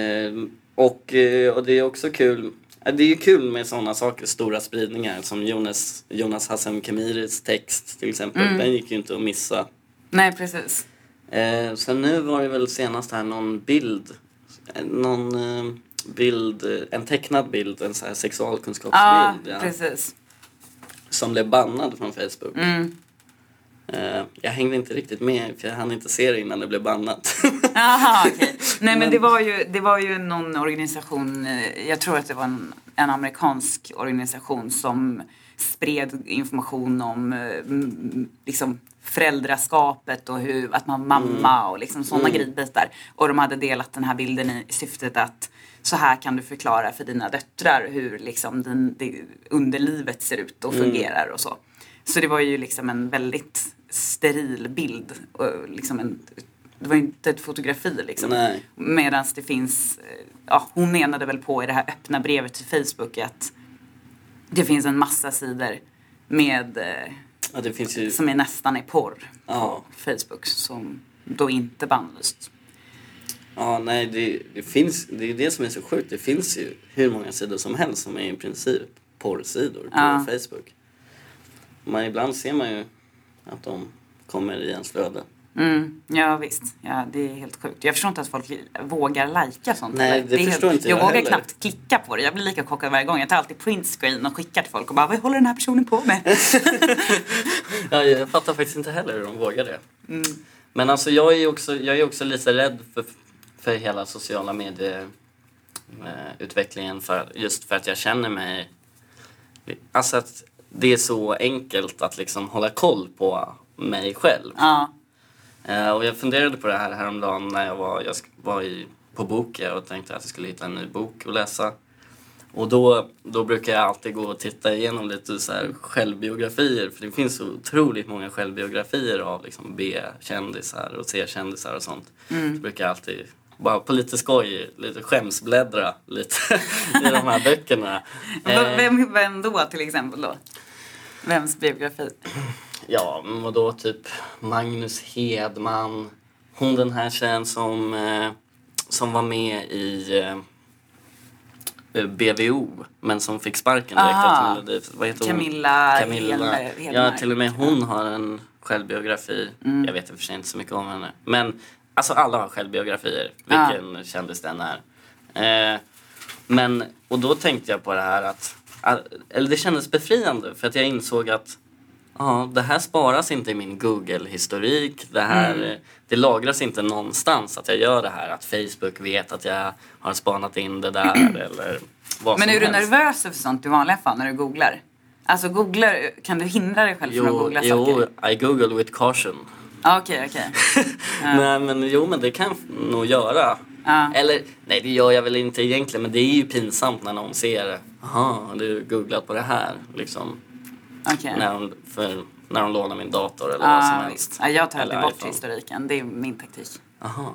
S2: och, och det är också kul det är ju kul med sådana saker, stora spridningar som Jonas, Jonas Hassan Khemiris text till exempel. Mm. Den gick ju inte att missa.
S1: Nej, precis.
S2: Eh, sen nu var det väl senast här någon bild, någon eh, bild, en tecknad bild, en så här sexualkunskapsbild.
S1: Ja, precis.
S2: Som blev bannad från Facebook.
S1: Mm.
S2: Uh, jag hängde inte riktigt med för jag hann inte se det innan det blev bannat.
S1: Okej. Okay. Nej men det var, ju, det var ju någon organisation, eh, jag tror att det var en, en amerikansk organisation som spred information om eh, liksom föräldraskapet och hur, att man var mamma mm. och liksom sådana mm. gridbitar. Och de hade delat den här bilden i syftet att så här kan du förklara för dina döttrar hur liksom din, det, underlivet ser ut och mm. fungerar och så. Så det var ju liksom en väldigt steril bild. Och liksom en, det var ju inte ett fotografi liksom. Medan det finns, eh, ja hon menade väl på i det här öppna brevet till Facebook att det finns en massa sidor med
S2: ja, ju...
S1: som är nästan i porr ja. på Facebook som då inte bannlyst.
S2: Ja, nej det, det finns, det är det som är så sjukt. Det finns ju hur många sidor som helst som är i princip porrsidor på ja. Facebook. Men ibland ser man ju att de kommer i ens flöde.
S1: Mm, ja visst, ja, det är helt sjukt. Jag förstår inte att folk vågar lajka sånt.
S2: Nej, det, det förstår helt, inte
S1: jag,
S2: jag
S1: vågar
S2: heller.
S1: knappt klicka på det. Jag blir lika chockad varje gång. Jag tar alltid printscreen och skickar till folk och bara vad håller den här personen på med?
S2: ja, jag fattar faktiskt inte heller hur de vågar det.
S1: Mm.
S2: Men alltså jag är också, jag är också lite rädd för, för hela sociala medieutvecklingen för, just för att jag känner mig... Alltså att det är så enkelt att liksom hålla koll på mig själv.
S1: Ja.
S2: Uh, och jag funderade på det här häromdagen när jag var, jag var i, på Bokia och tänkte att jag skulle hitta en ny bok att läsa. Och då, då brukar jag alltid gå och titta igenom lite så här självbiografier för det finns så otroligt många självbiografier av liksom B-kändisar och C-kändisar och sånt.
S1: Mm.
S2: Så brukar jag alltid bara på lite skoj, lite skämsbläddra lite i de här böckerna.
S1: Vem, vem då till exempel då? Vems biografi?
S2: Ja, och då typ Magnus Hedman. Hon den här tjejen som, eh, som var med i eh, eh BVO men som fick sparken direkt
S1: Aha. Vad heter hon? Camilla, Camilla.
S2: Ja, till och med hon har en självbiografi. Mm. Jag vet i och för sig inte så mycket om henne. Men alltså alla har självbiografier, vilken ah. kändis den är. Eh, men, och då tänkte jag på det här att eller det kändes befriande för att jag insåg att ja, det här sparas inte i min Google-historik. Det, här, mm. det lagras inte någonstans att jag gör det här. Att Facebook vet att jag har spanat in det där eller vad
S1: Men
S2: är
S1: du nervös för sånt i vanliga fall när du googlar? Alltså googlar, kan du hindra dig själv jo, från att googla
S2: jo,
S1: saker?
S2: Jo, I google with caution.
S1: Okej, okay, okej. Okay.
S2: nej men jo men det kan jag nog göra. Eller nej det gör jag väl inte egentligen men det är ju pinsamt när någon ser Jaha, du googlat på det här liksom.
S1: Okay.
S2: När, de, för, när de lånar min dator eller vad som helst.
S1: Ja, jag tar alltid bort iPhone. historiken, det är min taktik.
S2: Jaha.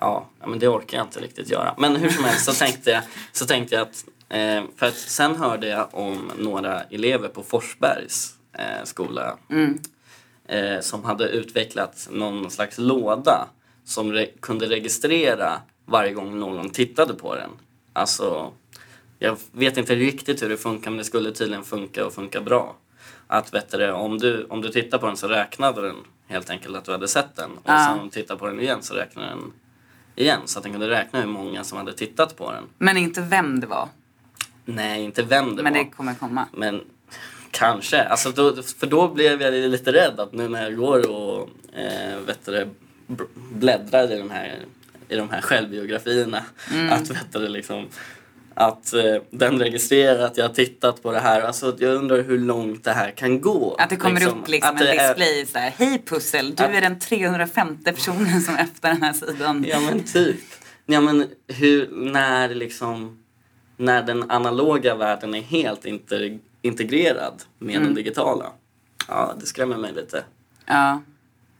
S2: Ja, men det orkar jag inte riktigt göra. Men hur som helst så tänkte jag, så tänkte jag att eh, för att sen hörde jag om några elever på Forsbergs eh, skola
S1: mm.
S2: Eh, som hade utvecklat någon slags låda som re kunde registrera varje gång någon tittade på den. Alltså, jag vet inte riktigt hur det funkar men det skulle tydligen funka och funka bra. Att vet du, om, du, om du tittar på den så räknade den helt enkelt att du hade sett den. Och
S1: ah.
S2: sen tittar på den igen så räknar den igen. Så att den kunde räkna hur många som hade tittat på den.
S1: Men inte vem det var?
S2: Nej, inte vem det
S1: men
S2: var.
S1: Men det kommer komma?
S2: Men kanske. Alltså då, för då blev jag lite rädd att nu när jag går och eh, vet du, bläddrar i, den här, i de här självbiografierna.
S1: Mm.
S2: Att, vet du, liksom, att eh, den registrerar att jag har tittat på det här. Alltså, jag undrar hur långt det här kan gå.
S1: Att det kommer liksom, upp liksom en display är, så här, Hej Pussel, du att, är den 350 personen som öppnar den här sidan.
S2: Ja men typ. Ja men hur, när liksom, när den analoga världen är helt inter, integrerad med mm. den digitala. Ja, det skrämmer mig lite.
S1: Ja.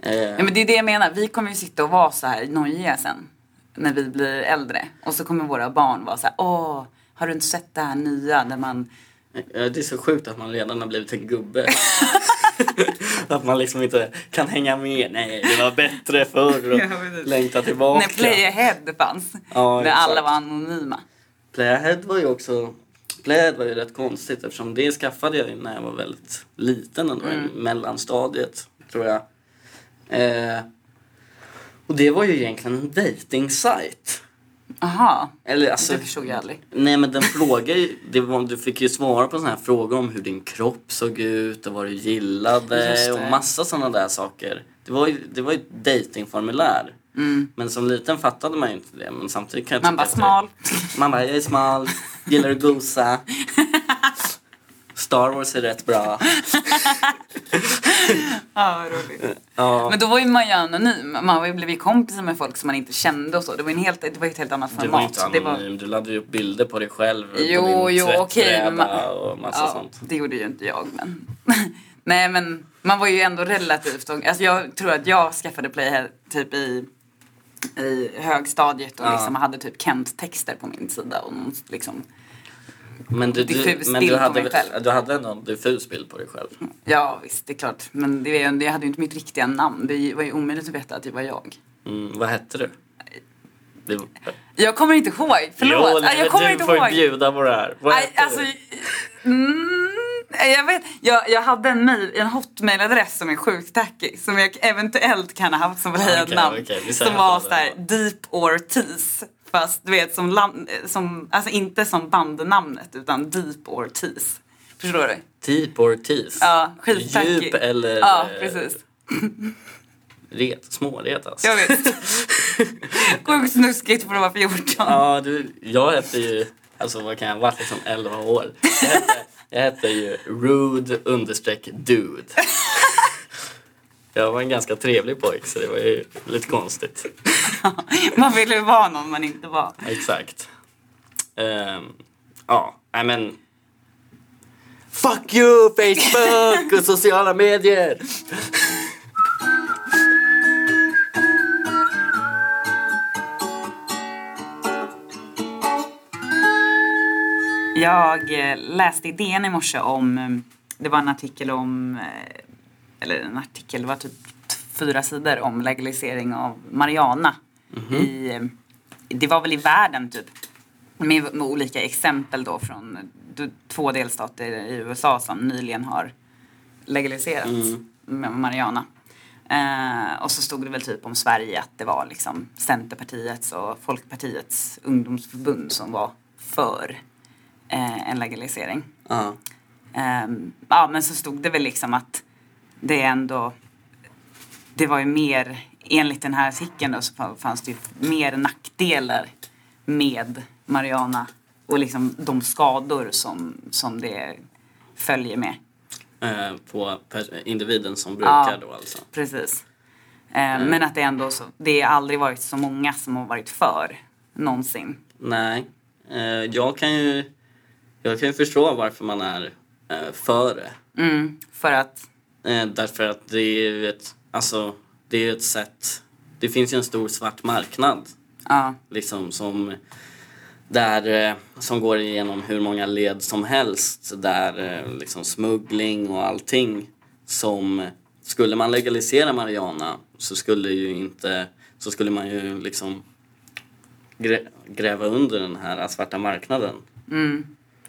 S2: Eh,
S1: ja, men det är det jag menar. Vi kommer ju sitta och vara så här nojiga sen. När vi blir äldre. Och så kommer våra barn vara så här, åh, har du inte sett det här nya när man
S2: Det är så sjukt att man redan har blivit en gubbe. att man liksom inte kan hänga med. Nej, det var bättre förr. Längta tillbaka.
S1: När Playahead fanns.
S2: Ja,
S1: när alla var anonyma.
S2: Playahead var ju också Playahead var ju rätt konstigt eftersom det skaffade jag ju när jag var väldigt liten ändå,
S1: Mm.
S2: i mellanstadiet tror jag. Eh, och det var ju egentligen en dating site.
S1: Aha,
S2: Eller alltså,
S1: det förstod jag aldrig.
S2: Nej men den frågar ju, det var, du fick ju svara på sådana här frågor om hur din kropp såg ut och vad du gillade och massa sådana där saker. Det var ju, det var ju ett datingformulär. Men som liten fattade man ju inte det. Men samtidigt kan jag
S1: Mm. Man bara smal.
S2: Man bara, jag är smal, gillar att gosa. Star Wars är rätt bra.
S1: Ja, vad roligt.
S2: Ja,
S1: Men då var ju man ju anonym. Man ju- blev ju kompisar med folk som man inte kände och så. Det var, en helt, det var ju ett helt annat
S2: du var
S1: format.
S2: inte
S1: Det var-
S2: anonym, du laddade ju upp bilder på dig själv.
S1: Jo,
S2: på din
S1: jo, okej, man-
S2: och massa
S1: Ja,
S2: sånt.
S1: det gjorde ju inte jag men. Nej men man var ju ändå relativt ung. Alltså jag tror att jag skaffade Playhead typ i, i högstadiet och
S2: Ja.
S1: liksom hade typ Kent-texter på min sida och liksom
S2: Men du, du, men du,
S1: på
S2: hade,
S1: själv.
S2: du hade ändå en diffus bild på dig själv.
S1: Ja visst, det är klart. Men det, jag hade ju inte mitt riktiga namn. Det var ju omöjligt att veta att det var jag.
S2: Mm, vad hette du? Det,
S1: Jag kommer inte ihåg. Förlåt.
S2: Jo,
S1: Nej, jag kommer
S2: du
S1: inte
S2: får
S1: ihåg.
S2: bjuda på det här. Vad
S1: Nej,
S2: hette
S1: alltså, mm, jag vet, jag, jag hade en, mail, en hotmailadress som är sjukt tacky som jag eventuellt kan ha haft som förhöjt
S2: Okej,
S1: namn.
S2: okej, vi säger
S1: som var såhär Deep Ortiz. Fast du vet som, som alltså inte som bandnamnet utan Deep Ortiz. Förstår du?
S2: Deep Ortiz?
S1: Ja, skittacky.
S2: Djup eller
S1: Ja,
S2: eh,
S1: precis.
S2: ret, småret alltså?
S1: Jag vet. Sjukt snuskigt för att vara 14.
S2: Ja, du, jag hette ju, alltså vad kan jag ha varit, liksom 11 år. Jag hette, jag hette ju Rude understreck dude. Jag var en ganska trevlig pojk så det var ju lite konstigt.
S1: Man ville ju vara någon man inte var.
S2: Exakt. Ehm, ja, nej men... Fuck you Facebook och sociala medier!
S1: Jag eh, läste i DN i morse om, eh, det var en artikel om, eh, eller en artikel, det var typ fyra sidor om legalisering av marijuana. I, eh, det var väl i världen typ. Med, med olika exempel då från eh, två delstater i USA som nyligen har legaliserat med marijuana. Eh, och så stod det väl typ om Sverige att det var liksom Centerpartiets och Folkpartiets ungdomsförbund som var för eh, en legalisering.
S2: Ja.
S1: Ehm, ja men så stod det väl liksom att det ändå det var ju mer, enligt den här artikeln då så fa- fanns det ju mer nackdelar med Mariana och liksom de skador som, som det följer med.
S2: Eh, på individen som brukar
S1: Ja.
S2: då alltså.
S1: Precis. Ehm, Men att det ändå så, det har aldrig varit så många som har varit för någonsin.
S2: Nej. Eh, jag kan ju jag kan ju förstå varför man är eh, för det.
S1: Mm, för att,
S2: Eh, därför att det är ju ett, alltså, det är ett sätt, det finns ju en stor svart marknad.
S1: Ja,
S2: liksom som där, eh, som går igenom hur många led som helst. Där eh, liksom smuggling och allting som skulle man legalisera marijuana så skulle ju inte så skulle man ju liksom grä, gräva under den här svarta marknaden.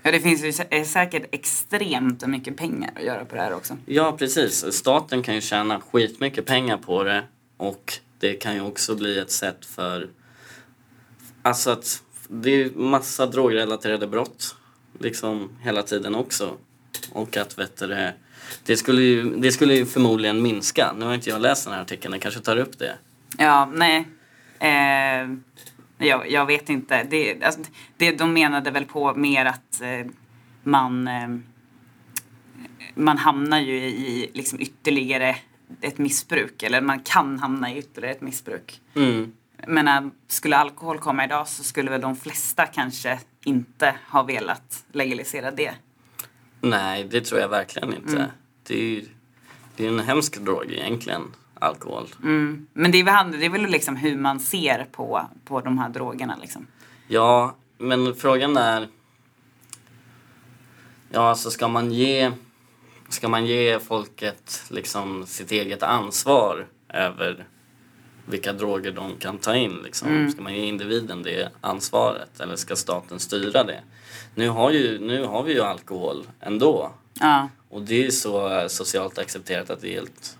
S1: Ja det finns ju sä- säkert extremt mycket pengar att göra på det här också.
S2: Ja precis, staten kan ju tjäna skitmycket pengar på det och det kan ju också bli ett sätt för Alltså att det är massa drogrelaterade brott liksom hela tiden också. Och att vet du, det, skulle ju, det skulle ju förmodligen minska. Nu har inte jag läst den här artikeln, jag kanske tar upp det.
S1: Ja, nej. Eh, jag, jag vet inte. Det, alltså, det, de menade väl på mer att eh, man, eh, man hamnar ju i liksom ytterligare ett missbruk. Eller man kan hamna i ytterligare ett missbruk.
S2: Mm.
S1: Men skulle alkohol komma idag så skulle väl de flesta kanske inte ha velat legalisera det.
S2: Nej, det tror jag verkligen inte. Det, är ju, Det är en hemsk drog egentligen, alkohol.
S1: Mm. Men det är, väl, det är väl liksom hur man ser på, på de här drogerna liksom.
S2: Ja, men frågan är... Ja, alltså ska man ge, ska man ge folket liksom sitt eget ansvar över vilka droger de kan ta in? Liksom?
S1: Mm.
S2: Ska man ge individen det ansvaret eller ska staten styra det? Nu har, ju, nu har vi ju alkohol ändå
S1: Ja.
S2: och det är så socialt accepterat att det är helt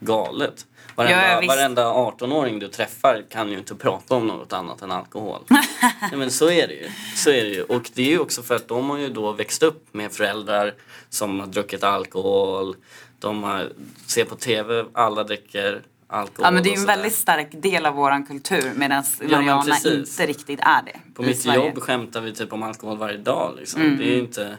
S2: galet. Varenda,
S1: Ja, ja,
S2: varenda 18-åring du träffar kan ju inte prata om något annat än alkohol. Nej, men så är det ju. Så är det ju. Och det är ju också för att de har ju då växt upp med föräldrar som har druckit alkohol. De har, ser på TV, alla dricker alkohol.
S1: ja men det är ju en väldigt stark del av våran kultur medan Mariana
S2: precis.
S1: inte riktigt är det.
S2: På mitt
S1: Sverige.
S2: jobb skämtar vi typ om alkohol varje dag. Liksom.
S1: Mm.
S2: Det är inte...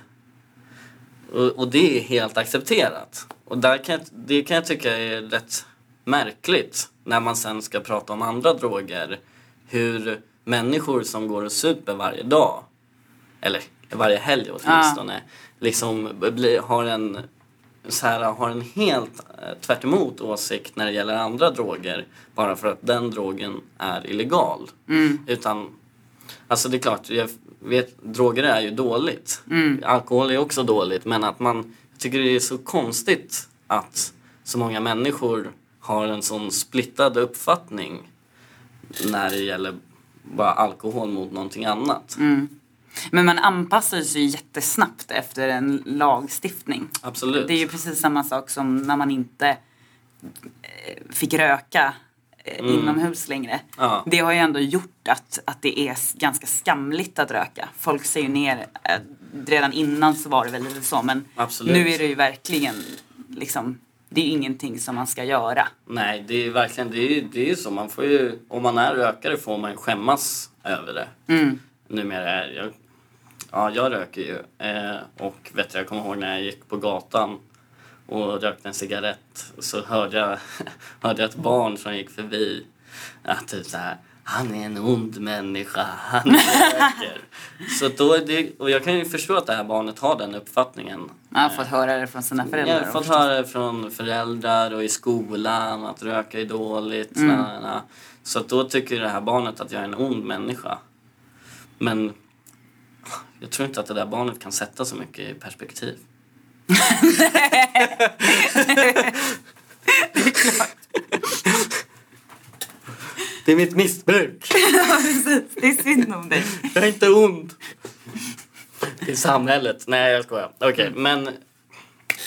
S2: Och, och det är helt accepterat. Och där kan jag, det kan jag tycka är rätt märkligt när man sen ska prata om andra droger. Hur människor som går och super varje dag, eller varje helg åtminstone, liksom blir, har en så här, har en helt eh, tvärt emot åsikt när det gäller andra droger bara för att den drogen är illegal.
S1: Mm.
S2: Utan, alltså det är klart, jag vet, droger är ju dåligt.
S1: Mm.
S2: Alkohol är också dåligt men att man, jag tycker det är så konstigt att så många människor har en sån splittad uppfattning när det gäller bara alkohol mot någonting annat.
S1: Mm. Men man anpassar sig jättesnabbt efter en lagstiftning.
S2: Absolut.
S1: Det är ju precis samma sak som när man inte eh, fick röka
S2: Mm.
S1: inomhus längre.
S2: Ja.
S1: Det har ju ändå gjort att, att det är ganska skamligt att röka. Folk ser ju ner, eh, redan innan så var det väl lite så men
S2: Absolut.
S1: nu är det ju verkligen liksom, det är ju ingenting som man ska göra.
S2: Nej, det är verkligen, det är ju det är så. Man får ju, om man är rökare får man ju skämmas över det.
S1: Mm.
S2: Numera är jag, ja jag röker ju. Eh, och vet du, jag kommer ihåg när jag gick på gatan och rökte en cigarett så hörde jag, hörde jag ett barn som gick förbi. Att typ så här, han är en ond människa, han röker. så då är det, och jag kan ju förstå att det här barnet har den uppfattningen.
S1: Man har fått höra det från sina föräldrar.
S2: Jag har fått höra det från föräldrar och i skolan att röka är dåligt.
S1: Mm.
S2: na, na, na. Så då tycker det här barnet att jag är en ond människa. Men jag tror inte att det där barnet kan sätta så mycket i perspektiv. Det är mitt missbruk.
S1: Precis, det är synd om dig.
S2: Jag är inte ond. I samhället. Nej, jag skojar. Okej, men...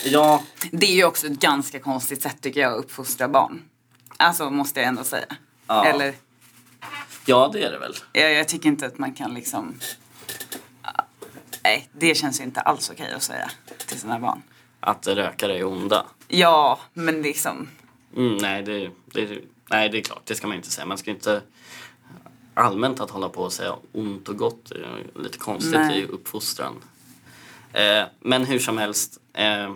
S2: Ja,
S1: Det är ju också ett ganska konstigt sätt tycker jag att uppfostra barn. Alltså måste jag ändå säga.
S2: Ja.
S1: Eller,
S2: ja det är det väl.
S1: jag, jag tycker inte att man kan liksom... Nej, det känns ju inte alls okej att säga till sina barn.
S2: Att rökare är onda.
S1: Ja, men liksom...
S2: Mm, nej, det, det, nej, det är klart. Det ska man inte säga. Man ska inte allmänt att hålla på och säga ont och gott. Är lite konstigt
S1: Nej.
S2: i uppfostran. Eh, men hur som helst. Eh,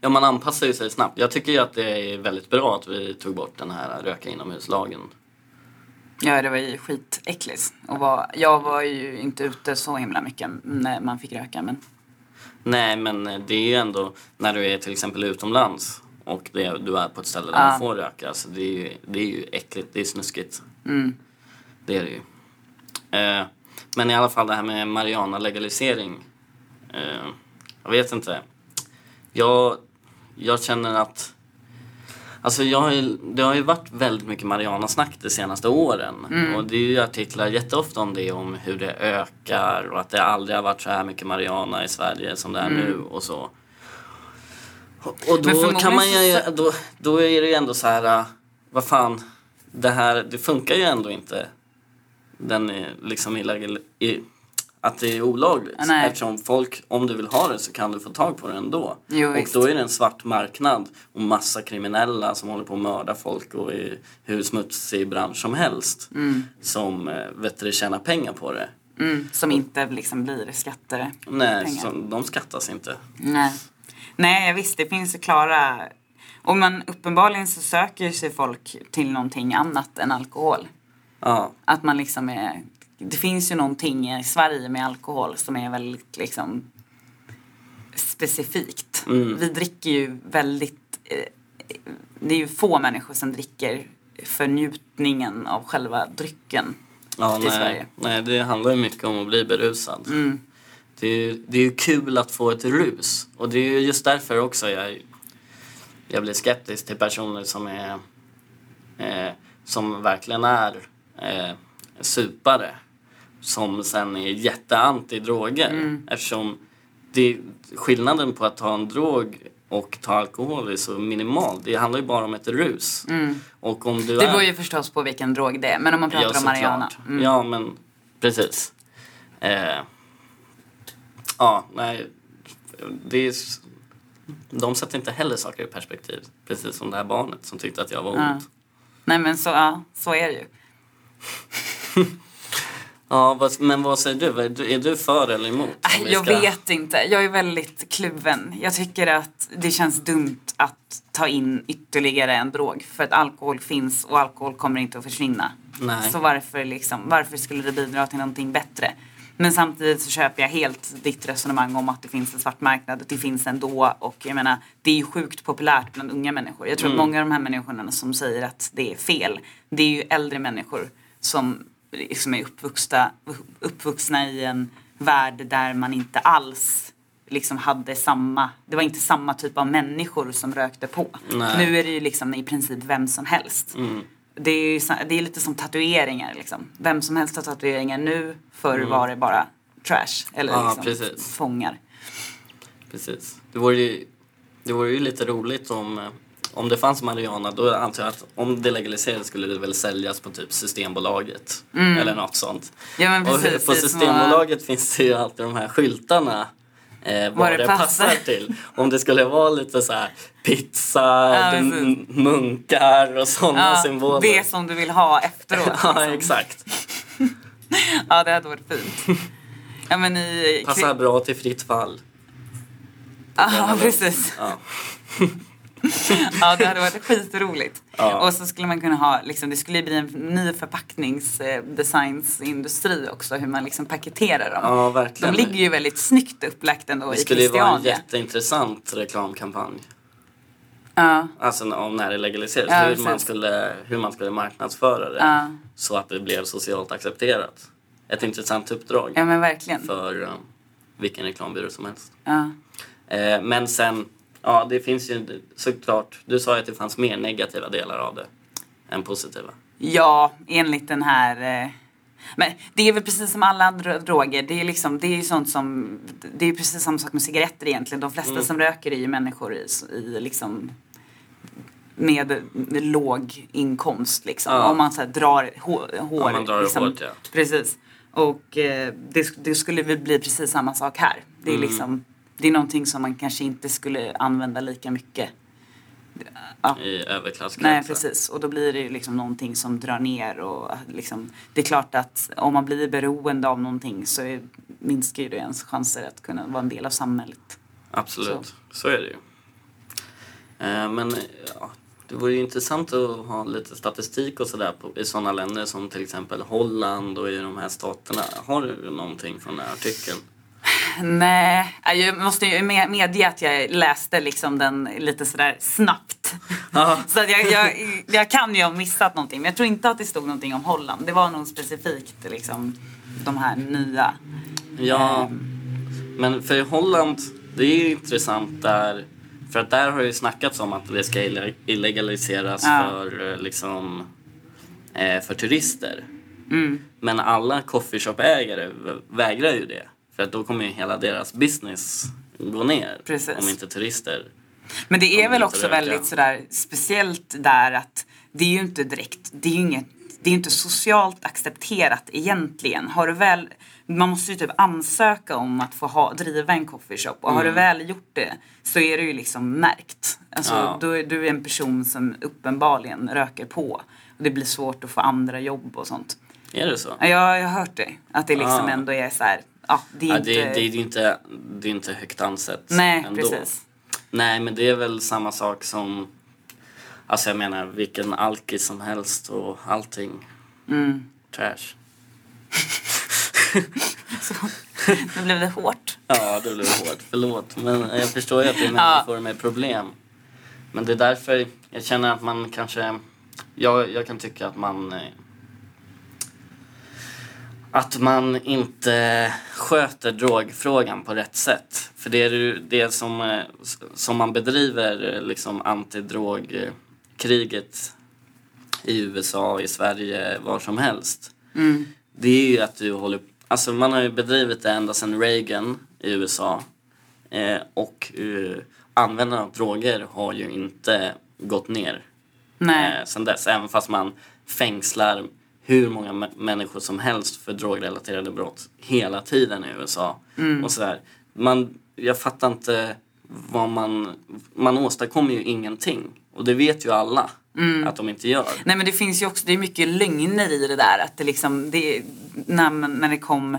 S2: ja, man anpassar ju sig snabbt. Jag tycker ju att det är väldigt bra att vi tog bort den här röka inomhuslagen.
S1: Ja, det var ju skitäckligt. Och var, jag var ju inte ute så himla mycket när man fick röka, men...
S2: Nej, men det är ju ändå när du är till exempel utomlands och det, du är på ett ställe där
S1: Ja.
S2: man får röka. Så det är, ju, det är ju äckligt, det är snuskigt.
S1: Mm.
S2: Det är det ju. Eh, men i alla fall det här med marijuana-legalisering. Eh, jag vet inte. Jag, jag känner att... Alltså jag har ju, det har ju varit väldigt mycket marijuana-snack de senaste åren. Och det är ju artiklar jätteofta om det, om hur det ökar och att det aldrig har varit så här mycket marijuana i Sverige som det är nu och så. Och då kan man ju, då, då är det ju ändå så här, äh, vad fan, det här, det funkar ju ändå inte. Den är liksom illegal, i, att det är olagligt.
S1: Nej.
S2: Eftersom folk, om du vill ha det så kan du få tag på det ändå.
S1: Jo,
S2: och
S1: visst.
S2: då är det en svart marknad och massa kriminella som håller på att mörda folk och i hur smutsig bransch som helst. Som eh, vet du, tjänar pengar på det.
S1: Mm, som inte liksom blir skatter.
S2: Nej, så, de skattas inte.
S1: Nej. Nej, visst det finns klara... Och man uppenbarligen så söker sig folk till någonting annat än alkohol.
S2: Ja,
S1: Att man liksom är... Det finns ju någonting i Sverige med alkohol som är väldigt liksom specifikt. allt. Vi dricker ju väldigt, eh, det är ju få människor som dricker för njutningen av själva drycken
S2: Ja,
S1: i
S2: nej,
S1: Sverige.
S2: nej, det handlar ju mycket om att bli berusad.
S1: Mm.
S2: Det, är, ju- det är ju kul att få ett rus. Och det är ju just därför också jag, jag blir skeptisk till personer som är eh, som verkligen är eh, supare. Som sen är jätteanti droger.
S1: Mm.
S2: Eftersom det, skillnaden på att ta en drog och ta alkohol är så minimal. Det handlar ju bara om ett rus. Och om du
S1: Mm. Det
S2: är...
S1: beror ju förstås på vilken drog det är. Men om man pratar om Mariana. Mm.
S2: Ja, men precis. Eh, ja, nej. Det är, de sätter inte heller saker i perspektiv. Precis som det här barnet som tyckte att jag var
S1: Ja.
S2: ond.
S1: Nej men så, ja, så är det ju.
S2: Ja, men vad säger du? Är du, för eller emot? Vi
S1: Jag
S2: ska-
S1: vet inte. Jag är väldigt kluven. Jag tycker att det känns dumt att ta in ytterligare en drog. För att alkohol finns och alkohol kommer inte att försvinna.
S2: Nej.
S1: Så varför, liksom, varför skulle det bidra till någonting bättre? Men samtidigt så köper jag helt ditt resonemang om att det finns en svart marknad. Det finns ändå. Och jag menar, det är ju sjukt populärt bland unga människor. Jag tror
S2: Mm.
S1: att många av de här människorna som säger att det är fel. Det är ju äldre människor som liksom är uppvuxna, uppvuxna i en värld där man inte alls liksom hade samma, det var inte samma typ av människor som rökte på.
S2: Nej.
S1: Nu är det ju liksom i princip vem som helst.
S2: Mm.
S1: Det är, ju, det är lite som tatueringar liksom. Vem som helst har tatueringar nu. Förr var det bara trash. Eller
S2: Mm. Ja,
S1: liksom
S2: precis.
S1: fångar.
S2: Precis. Det vore ju, det vore ju lite roligt om, eh, om det fanns Mariana. Då antar jag att om det legaliserades skulle det väl säljas på typ Systembolaget. Eller något sånt.
S1: Ja men
S2: Och
S1: precis.
S2: på Systembolaget finns det ju alltid de här skyltarna. Eh, vad
S1: Vad
S2: det, passar.
S1: passar.
S2: till. Om det skulle vara lite så här pizza,
S1: Ja, precis.
S2: munkar och sådana
S1: Ja,
S2: symboler.
S1: det som du vill ha efteråt.
S2: ja,
S1: liksom.
S2: exakt.
S1: Ja, det hade varit fint. Ja, men i...
S2: Passar bra till fritt fall.
S1: Ja, precis.
S2: Ja.
S1: Ja, det hade varit skitroligt.
S2: Ja.
S1: Och så skulle man kunna ha, liksom, det skulle bli en ny förpackningsdesignsindustri också, hur man liksom paketerar dem.
S2: ja,
S1: De
S2: verkligen.
S1: ligger ju väldigt snyggt upplagt ändå
S2: det
S1: i
S2: skulle ju vara en
S1: Christiania.
S2: jätteintressant reklamkampanj.
S1: Ja,
S2: Alltså om när det legaliseras.
S1: Ja,
S2: hur, man skulle, hur man skulle marknadsföra det.
S1: Ja.
S2: Så att det blev socialt accepterat. Ett intressant uppdrag
S1: ja men verkligen.
S2: för um, vilken reklambyrå som helst.
S1: Ja.
S2: Eh, men sen, ja det finns ju såklart, du sa ju att det fanns mer negativa delar av det än positiva.
S1: Ja, enligt den här... Eh, men det är väl precis som alla andra droger. Det är, liksom, det är ju sånt som... Det är precis samma sak med cigaretter egentligen. De flesta
S2: Mm.
S1: som röker är ju människor i, i liksom med, med låg inkomst liksom.
S2: Ja.
S1: Om man så här, drar hår. hår
S2: Om man drar
S1: liksom,
S2: hårt, ja.
S1: Precis. Och eh, det, det skulle väl bli precis samma sak här. Det är
S2: Mm.
S1: liksom... Det är någonting som man kanske inte skulle använda lika mycket. Ja.
S2: I överklasskretsar.
S1: Nej precis och då blir det ju liksom någonting som drar ner och liksom, det är klart att om man blir beroende av någonting så är, minskar ju det ens chanser att kunna vara en del av samhället.
S2: Absolut, så, är det ju. Eh, men ja, det vore ju intressant att ha lite statistik och sådär i sådana länder som till exempel Holland och i de här staterna. Har du någonting från den här artikeln?
S1: Nej, jag måste ju med- medge att jag läste liksom den lite sådär snabbt.
S2: Ja.
S1: Så att jag, jag, jag kan ju ha missat någonting men jag tror inte att det stod någonting om Holland. Det var nog specifikt liksom de här nya.
S2: Ja, men för Holland, det är ju intressant där. För att där har ju snackats om att det ska ille- illegaliseras
S1: Ja.
S2: för, eh, liksom, eh, för turister.
S1: Mm.
S2: Men alla coffeeshop-ägare vä- vägrar ju det. För då kommer ju hela deras business gå ner.
S1: Precis.
S2: Om inte turister.
S1: Men det är väl också
S2: röka.
S1: väldigt sådär speciellt där att det är ju inte direkt, det är ju inget, det är inte socialt accepterat egentligen. Har du väl, man måste ju typ ansöka om att få ha, driva en coffeeshop och har du väl gjort det så är det ju liksom märkt. Alltså
S2: Ja.
S1: då är du en person som uppenbarligen röker på och det blir svårt att få andra jobb och sånt.
S2: Är det så?
S1: Ja, jag, har hört det, att det liksom
S2: Ah.
S1: ändå är så här, ja det är
S2: Ja,
S1: inte...
S2: det, det är inte, det är inte högt ansett
S1: Nej,
S2: ändå.
S1: precis.
S2: Nej, men det är väl samma sak som... Alltså jag menar, vilken alkis som helst och allting.
S1: Mm.
S2: Trash.
S1: Nu blev det hårt.
S2: Ja, det blev hårt. Förlåt. Men jag förstår ju att det är människor med problem. Men det är därför jag känner att man kanske... Jag, jag kan tycka att man... Att man inte sköter drogfrågan på rätt sätt. För det är ju det som, eh, som man bedriver eh, liksom antidrogkriget i USA, i Sverige, var som helst.
S1: Mm.
S2: Det är ju att du håller... Alltså man har ju bedrivit det ända sedan Reagan i USA. Eh, och eh, användandet av droger har ju inte gått ner
S1: Nej.
S2: eh, sen dess. Även fast man fängslar hur många mä- människor som helst för drogrelaterade brott hela tiden i USA. Och sådär. Man, jag fattar inte vad man... Man åstadkommer ju ingenting. Och det vet ju alla att de inte gör.
S1: Nej men det finns ju också, det är mycket lögner i det där att det liksom, det, när, man- när det kom,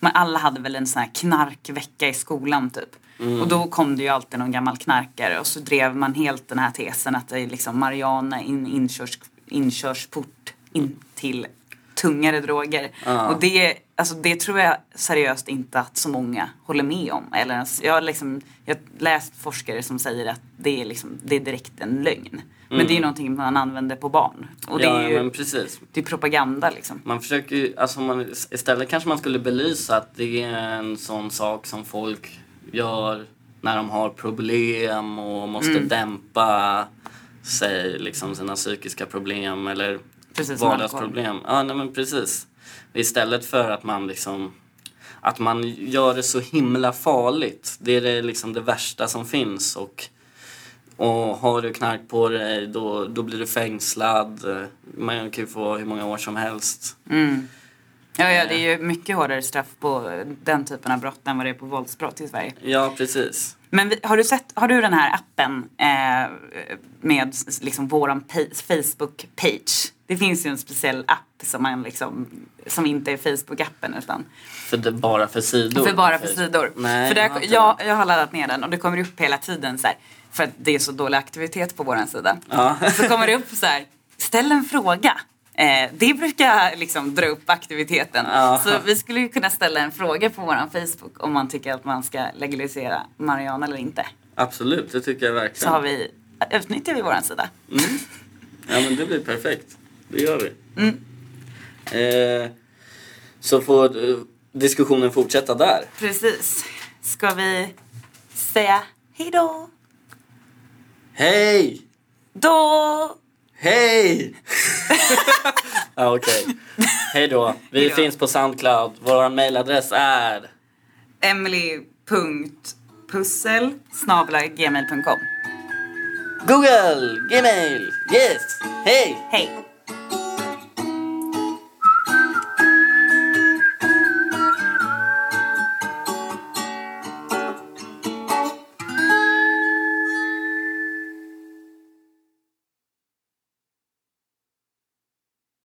S1: men alla hade väl en sån här knarkvecka i skolan typ. Och då kom det ju alltid någon gammal knarkare och så drev man helt den här tesen att det är liksom Mariana in, inkörs, inkörsport in till tungare droger.
S2: Ja.
S1: Och det, alltså det tror jag seriöst inte att så många håller med om. Eller ens, jag, har liksom, jag har läst forskare som säger att det är, liksom, det är direkt en lögn. Men det är ju någonting man använder på barn. Och det
S2: ja,
S1: är ju
S2: men precis.
S1: det är propaganda liksom.
S2: Man försöker ju, alltså man, istället kanske man skulle belysa att det är en sån sak som folk gör när de har problem och måste dämpa sig, liksom sina psykiska problem eller
S1: Precis
S2: vardagsproblem. Ja, nej men precis. Istället för att man liksom att man gör det så himla farligt. Det är det, liksom det värsta som finns och och har du knark på dig då, då blir du fängslad. Man kan ju få hur många år som helst.
S1: Mm. Ja, ja, det är ju mycket hårdare straff på den typen av brott än vad det är på våldsbrott i Sverige.
S2: Ja, precis.
S1: Men har du sett, har du den här appen eh, med liksom våran pa- Facebook-page? Det finns ju en speciell app som man liksom, som inte är Facebook-appen utan
S2: För det, bara för sidor.
S1: för bara för sidor.
S2: Nej,
S1: för där,
S2: jag
S1: jag, jag har laddat ner den och det kommer upp hela tiden så här, för att det är så dålig aktivitet på våran sida.
S2: Ja.
S1: Så kommer det upp så här, ställ en fråga. Eh, det brukar liksom dra upp aktiviteten.
S2: Ja.
S1: Så vi skulle ju kunna ställa en fråga på våran Facebook om man tycker att man ska legalisera marijuana eller inte.
S2: Absolut, det tycker jag
S1: Så
S2: verkligen.
S1: har vi, utnyttjar vi våran sida.
S2: Ja, men det blir perfekt. Det gör vi.
S1: Mm.
S2: Eh, så får eh, diskussionen fortsätta där.
S1: Precis. Ska vi säga hej då?
S2: Hej!
S1: Då!
S2: Hej! ja, okej. Hej då. Vi
S1: Hej då.
S2: finns på Soundcloud. Vår mailadress är...
S1: Emily.pussel gmail.com
S2: Google, Gmail, yes, hej!
S1: Hej!